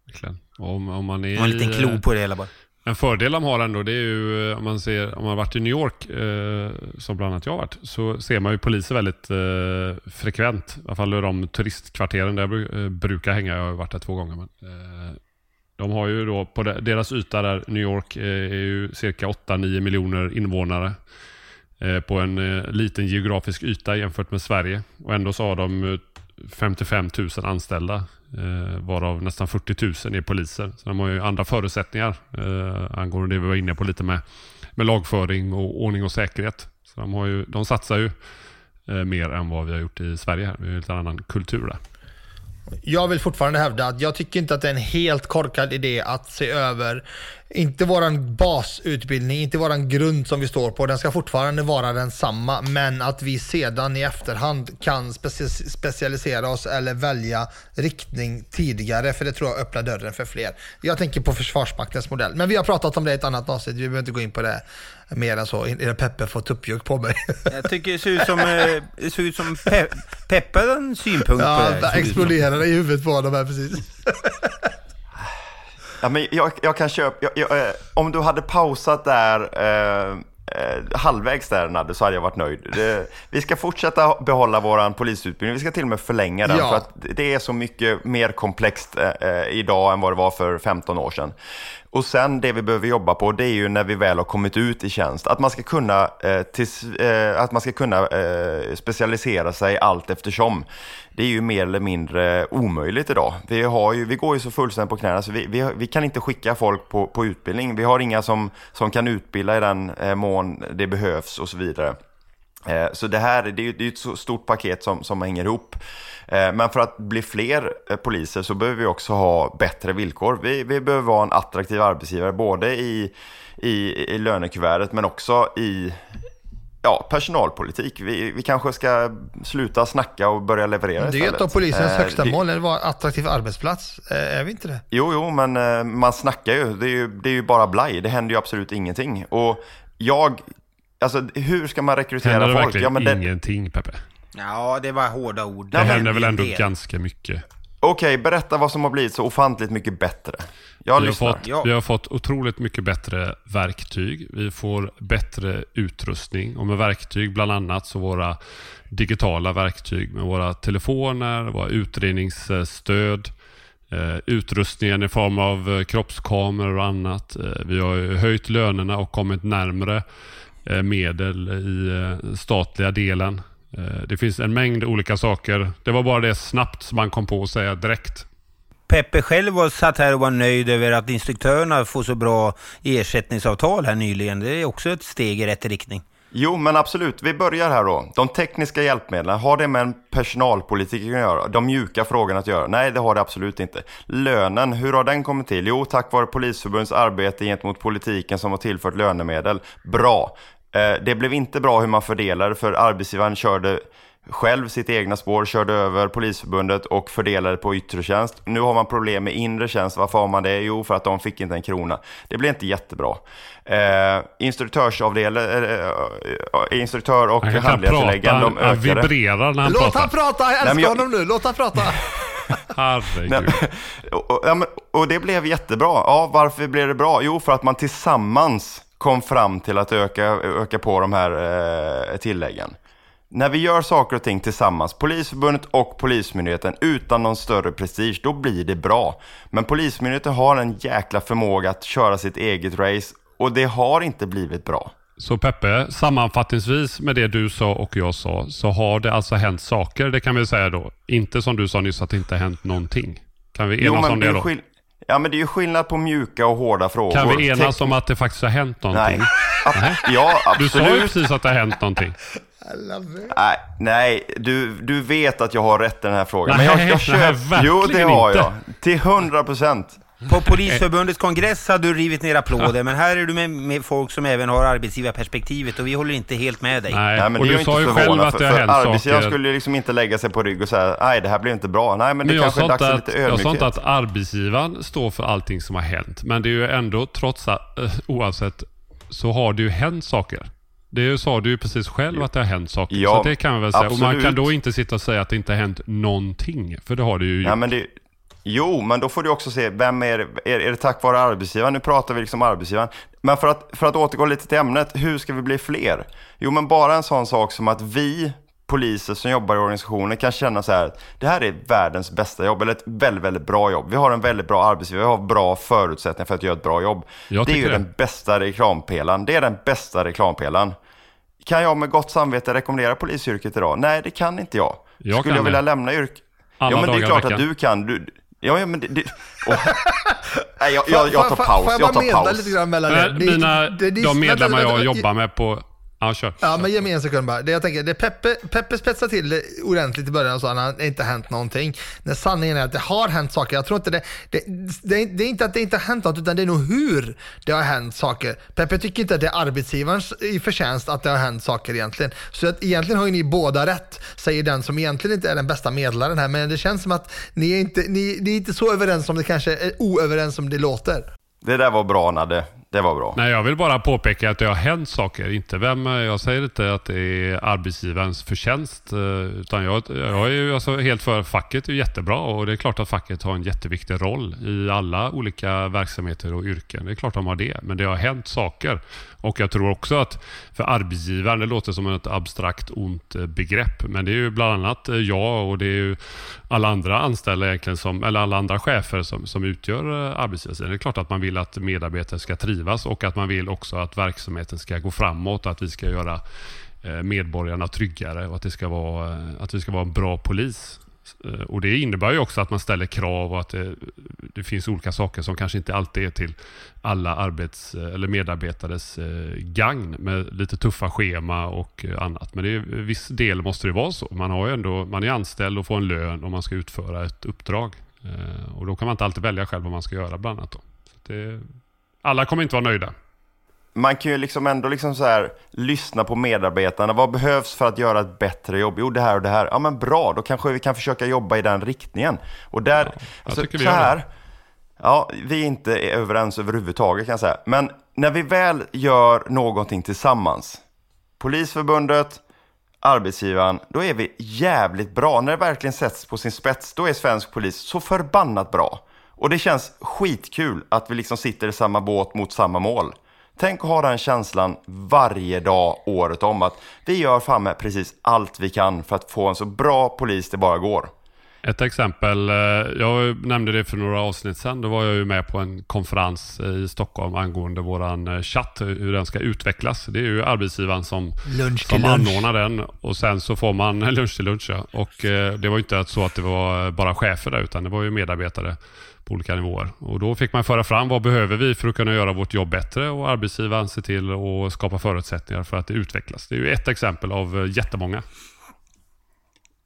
Verkligen. Om, om man är Och en liten klo på det hela bara. En fördel de har ändå, det är ju eh, om man ser, om man har varit i New York, eh, som bland annat jag har varit, så ser man ju poliser väldigt eh, frekvent. I alla fall i de turistkvarteren där jag eh, brukar hänga. Jag har varit där två gånger. Men, eh, de har ju då, på deras yta där, New York, eh, är ju cirka 8-9 miljoner invånare. Eh, på en eh, liten geografisk yta jämfört med Sverige. Och ändå så har de eh, 55 000 anställda. Eh, varav nästan 40 000 är poliser. Så de har ju andra förutsättningar eh, angående det vi var inne på lite med, med lagföring och ordning och säkerhet. Så de, har ju, de satsar ju eh, mer än vad vi har gjort i Sverige. här. Vi har ju en lite annan kultur där. Jag vill fortfarande hävda att jag tycker inte att det är en helt korkad idé att se över, inte våran basutbildning, inte våran grund som vi står på, den ska fortfarande vara densamma, men att vi sedan i efterhand kan speci- specialisera oss eller välja riktning tidigare, för det tror jag öppnar dörren för fler. Jag tänker på Försvarsmaktens modell, men vi har pratat om det i ett annat avsnitt, vi behöver inte gå in på det mer än så, innan Peppe får tuppjuck på mig. Jag tycker det ser ut som, eh, det ser ut som pe Peppe har en synpunkt Ja, på det. som. exploderar i huvudet på honom här precis. Ja, men jag, jag kan köpa, jag, jag, eh, om du hade pausat där eh, eh, halvvägs där Nadde så hade jag varit nöjd. Det, vi ska fortsätta behålla våran polisutbildning, vi ska till och med förlänga den Ja. för att det är så mycket mer komplext eh, idag än vad det var för 15 år sedan. Och sen det vi behöver jobba på det är ju när vi väl har kommit ut i tjänst, att man ska kunna, eh, tills, eh, att man ska kunna eh, specialisera sig allt eftersom. Det är ju mer eller mindre omöjligt idag. Vi, har ju, vi går ju så fullständigt på knäna så vi, vi, vi kan inte skicka folk på, på utbildning. Vi har inga som, som kan utbilda i den eh, mån det behövs och så vidare. Eh, Så det här det är ett så stort paket som, som hänger ihop. Eh, Men för att bli fler eh, poliser så behöver vi också ha bättre villkor. Vi, vi behöver vara en attraktiv arbetsgivare både i, i, i lönekuvertet men också i ja, personalpolitik. Vi, vi kanske ska sluta snacka och börja leverera Det är istället. ett av polisens Eh, högsta det- mål, att vara attraktiv arbetsplats. Eh, Är vi inte det? Jo, jo, men eh, man snackar ju. Det är ju, det är ju bara blaj. Det händer ju absolut ingenting. Och jag, alltså hur ska man rekrytera Händer det folk? verkligen Ja, men det, ingenting Peppe? Ja, det var hårda ord. Det händer väl ändå del. ganska mycket. Okej, berätta vad som har blivit så ofantligt mycket bättre. Jag vi, har lyssnar. fått, vi har fått otroligt mycket bättre verktyg. Vi får bättre utrustning. Och med verktyg bland annat så våra digitala verktyg med våra telefoner, våra utredningsstöd, eh, utrustningen i form av eh, kroppskameror och annat. Eh, vi har höjt lönerna och kommit närmre medel i eh, statliga delen. Eh, det finns en mängd olika saker. Det var bara det snabbt som man kom på att säga direkt. Peppe själv var satt här och var nöjd över att instruktörerna får så bra ersättningsavtal här nyligen. Det är också ett steg i rätt riktning. Jo, men absolut. Vi börjar här då. De tekniska hjälpmedlen, har det med en personalpolitik att göra? De mjuka frågorna att göra? Nej, det har det absolut inte. Lönen, hur har den kommit till? Jo, tack vare Polisförbundets arbete gentemot politiken som har tillfört lönemedel. Bra. Eh, Det blev inte bra hur man fördelade, för arbetsgivaren körde själv sitt egna spår, körde över Polisförbundet och fördelade på yttre tjänst. Nu har man problem med inre tjänst. Varför har man det? Jo, för att de fick inte en krona. Det blev inte jättebra. Eh, instruktörsavdelen, eh, eh, instruktör och Han handledartilläggen, de han ökade. vibrerar när han Låt pratar. han prata, jag Nej, älskar men jag- honom nu. Låt han prata. Herregud. Nej, och, och, men, och det blev jättebra. Ja, varför blev det bra? Jo, för att man tillsammans kom fram till att öka, öka på de här eh, tilläggen. När vi gör saker och ting tillsammans, Polisförbundet och Polismyndigheten, utan någon större prestige, då blir det bra. Men Polismyndigheten har en jäkla förmåga att köra sitt eget race och det har inte blivit bra. Så Peppe, sammanfattningsvis med det du sa och jag sa, så har det alltså hänt saker, det kan vi säga då. Inte som du sa nyss att det inte har hänt någonting. Kan vi enas om det då? Ja, men det är ju skillnad på mjuka och hårda frågor. Kan vi enas Tek- om att det faktiskt har hänt någonting? Nej. Nej. Ja, Du sa ju absolut. precis att det har hänt någonting. Nej, nej du, du vet att jag har rätt i den här frågan. Nej, men jag, jag nej, köper... Jo, det har jag. Till hundra procent. På Polisförbundets kongress hade du rivit ner applåder, men här är du med, med folk som även har arbetsgivarperspektivet och vi håller inte helt med dig. Nej, Nej, men och det är du sa ju själv att för, det har hänt arbetsgivaren saker. skulle ju liksom inte lägga sig på rygg och säga nej, det här blev inte bra. Nej, men det Men kanske är dags att, lite jag sa ödmjukhet. inte att arbetsgivaren står för allting som har hänt. Men det är ju ändå, trots att, eh, oavsett, så har det ju hänt saker. Det sa du ju precis själv att det har hänt saker. Ja, så det kan man väl säga. Och man kan absolut. då inte sitta och säga att det inte har hänt någonting. För det har det ju Ja, gjort. men det, jo, men då får du också se, vem är, är, är det tack vare arbetsgivaren? Nu pratar vi liksom arbetsgivaren. Men för att, för att återgå lite till ämnet, hur ska vi bli fler? Jo, men bara en sån sak som att vi poliser som jobbar i organisationen kan känna så här, det här är världens bästa jobb, eller ett väldigt, väldigt bra jobb. Vi har en väldigt bra arbetsgivare, vi har bra förutsättningar för att göra ett bra jobb. Jag det är ju det. den bästa reklampelaren. Det är den bästa reklampelaren. Kan jag med gott samvete rekommendera polisyrket idag? Nej, det kan inte jag. Jag Skulle jag vilja det. lämna yrket? Ja, men det är klart att du kan. Du, ja, ja, men det... det åh. Nej, jag, jag, jag tar paus. Får jag bara medla lite grann mellan er? Mina, de medlemmar jag jobbar med på... Ja, kör. Ja, men ge mig en sekund bara. Det jag tänker, det Peppe, Peppe spetsade till det ordentligt i början och sa att det inte hänt någonting. När sanningen är att det har hänt saker. Jag tror inte det, det, det, är- det är inte att det inte har hänt något, utan det är nog hur det har hänt saker. Peppe tycker inte att det är arbetsgivarens i förtjänst att det har hänt saker egentligen. Så att egentligen har ju ni båda rätt, säger den som egentligen inte är den bästa medlaren här. Men det känns som att ni är inte, ni, ni är inte så överens som det kanske är oöverens som det låter. Det där var bra, Nadde. Det var bra. Nej, jag vill bara påpeka att det har hänt saker. Inte vem, jag säger inte att det är arbetsgivarens förtjänst. Eh, utan jag, jag är ju alltså helt för facket är jättebra och det är klart att facket har en jätteviktig roll i alla olika verksamheter och yrken. Det är klart de har det. Men det har hänt saker. Och jag tror också att för arbetsgivaren, det låter som ett abstrakt ont eh, begrepp. Men det är ju bland annat eh, jag och det är ju alla andra anställda egentligen, som, eller alla andra chefer som, som utgör eh, arbetsgivaren. Det är klart att man vill att medarbetare ska trivas och att man vill också att verksamheten ska gå framåt, att vi ska göra medborgarna tryggare och att, det ska vara, att vi ska vara en bra polis. Eh, och Det innebär ju också att man ställer krav och att det, det finns olika saker som kanske inte alltid är till alla arbets eh, eller medarbetares eh, gagn med lite tuffa schema och annat. Men det är, viss del måste det vara så. Man, har ju ändå, man är anställd och får en lön om man ska utföra ett uppdrag. Och Då kan man inte alltid välja själv vad man ska göra bland annat. Då. Så det, alla kommer inte vara nöjda. Man kan ju liksom ändå liksom så här, lyssna på medarbetarna. Vad behövs för att göra ett bättre jobb? Jo, det här och det här. Ja, men bra. Då kanske vi kan försöka jobba i den riktningen. Och där, alltså, tycker vi så här, ja, vi är inte överens överhuvudtaget kan jag säga. Men när vi väl gör någonting tillsammans, Polisförbundet, arbetsgivaren, då är vi jävligt bra. När det verkligen sätts på sin spets, då är svensk polis så förbannat bra. Och det känns skitkul att vi liksom sitter i samma båt mot samma mål. Tänk att ha den känslan varje dag, året om, att vi gör fan med precis allt vi kan för att få en så bra polis det bara går. Ett exempel, eh, jag nämnde det för några avsnitt sedan. Då var jag ju med på en konferens i Stockholm angående våran eh, chatt, hur den ska utvecklas. Det är ju arbetsgivaren som, Lunch som lunch. anordnar den och sen så får man lunch till lunch. Ja. Och eh, det var ju inte så att det var bara chefer där utan det var ju medarbetare på olika nivåer. Och då fick man föra fram vad behöver vi för att kunna göra vårt jobb bättre och arbetsgivaren ser till att skapa förutsättningar för att det utvecklas. Det är ju ett exempel av jättemånga.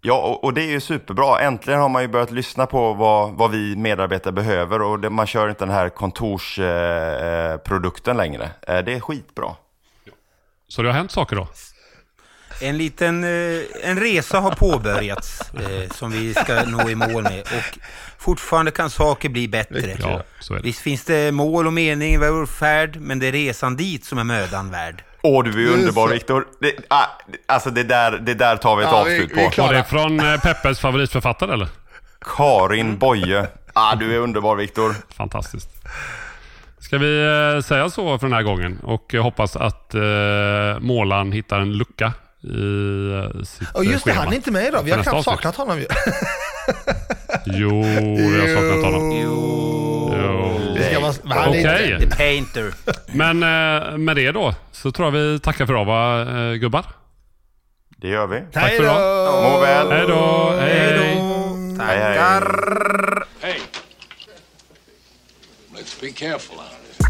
Ja, och, och det är ju superbra. Äntligen har man ju börjat lyssna på vad, vad vi medarbetare behöver och det, man kör inte den här kontorsprodukten eh, produkten längre. Eh, det är skitbra. Så det har hänt saker då? En liten eh, en resa har påbörjats eh, som vi ska nå i mål med och fortfarande kan saker bli bättre. Ja, så är det. Visst finns det mål och mening i vår färd, men det är resan dit som är mödan värd. Åh, du är underbar. Viktor. Det, ah, alltså det där, det där tar vi ett Ja, avslut vi på. Var det från eh, Peppes favoritförfattare eller? Karin Boye. Ah, du är underbar Viktor. Fantastiskt. Ska vi eh, säga så för den här gången och jag hoppas att eh, målaren hittar en lucka i eh, sitt Och just det, eh, schema han är inte med idag. Vi har knappt saknat honom ju. Jo, vi har saknat honom. Jo. Okej. The Painter. Men eh, med det då så tror jag vi tackar för idag va, eh, gubbar? Det gör vi. Tack för idag. Må väl. Hej då. Hej, hej. Hej, hej. Hey. Let's be careful out here.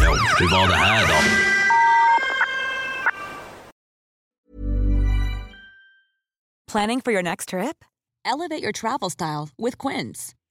Ja, hur var det här då? Planning for your next trip? Elevate your travel style with Quince.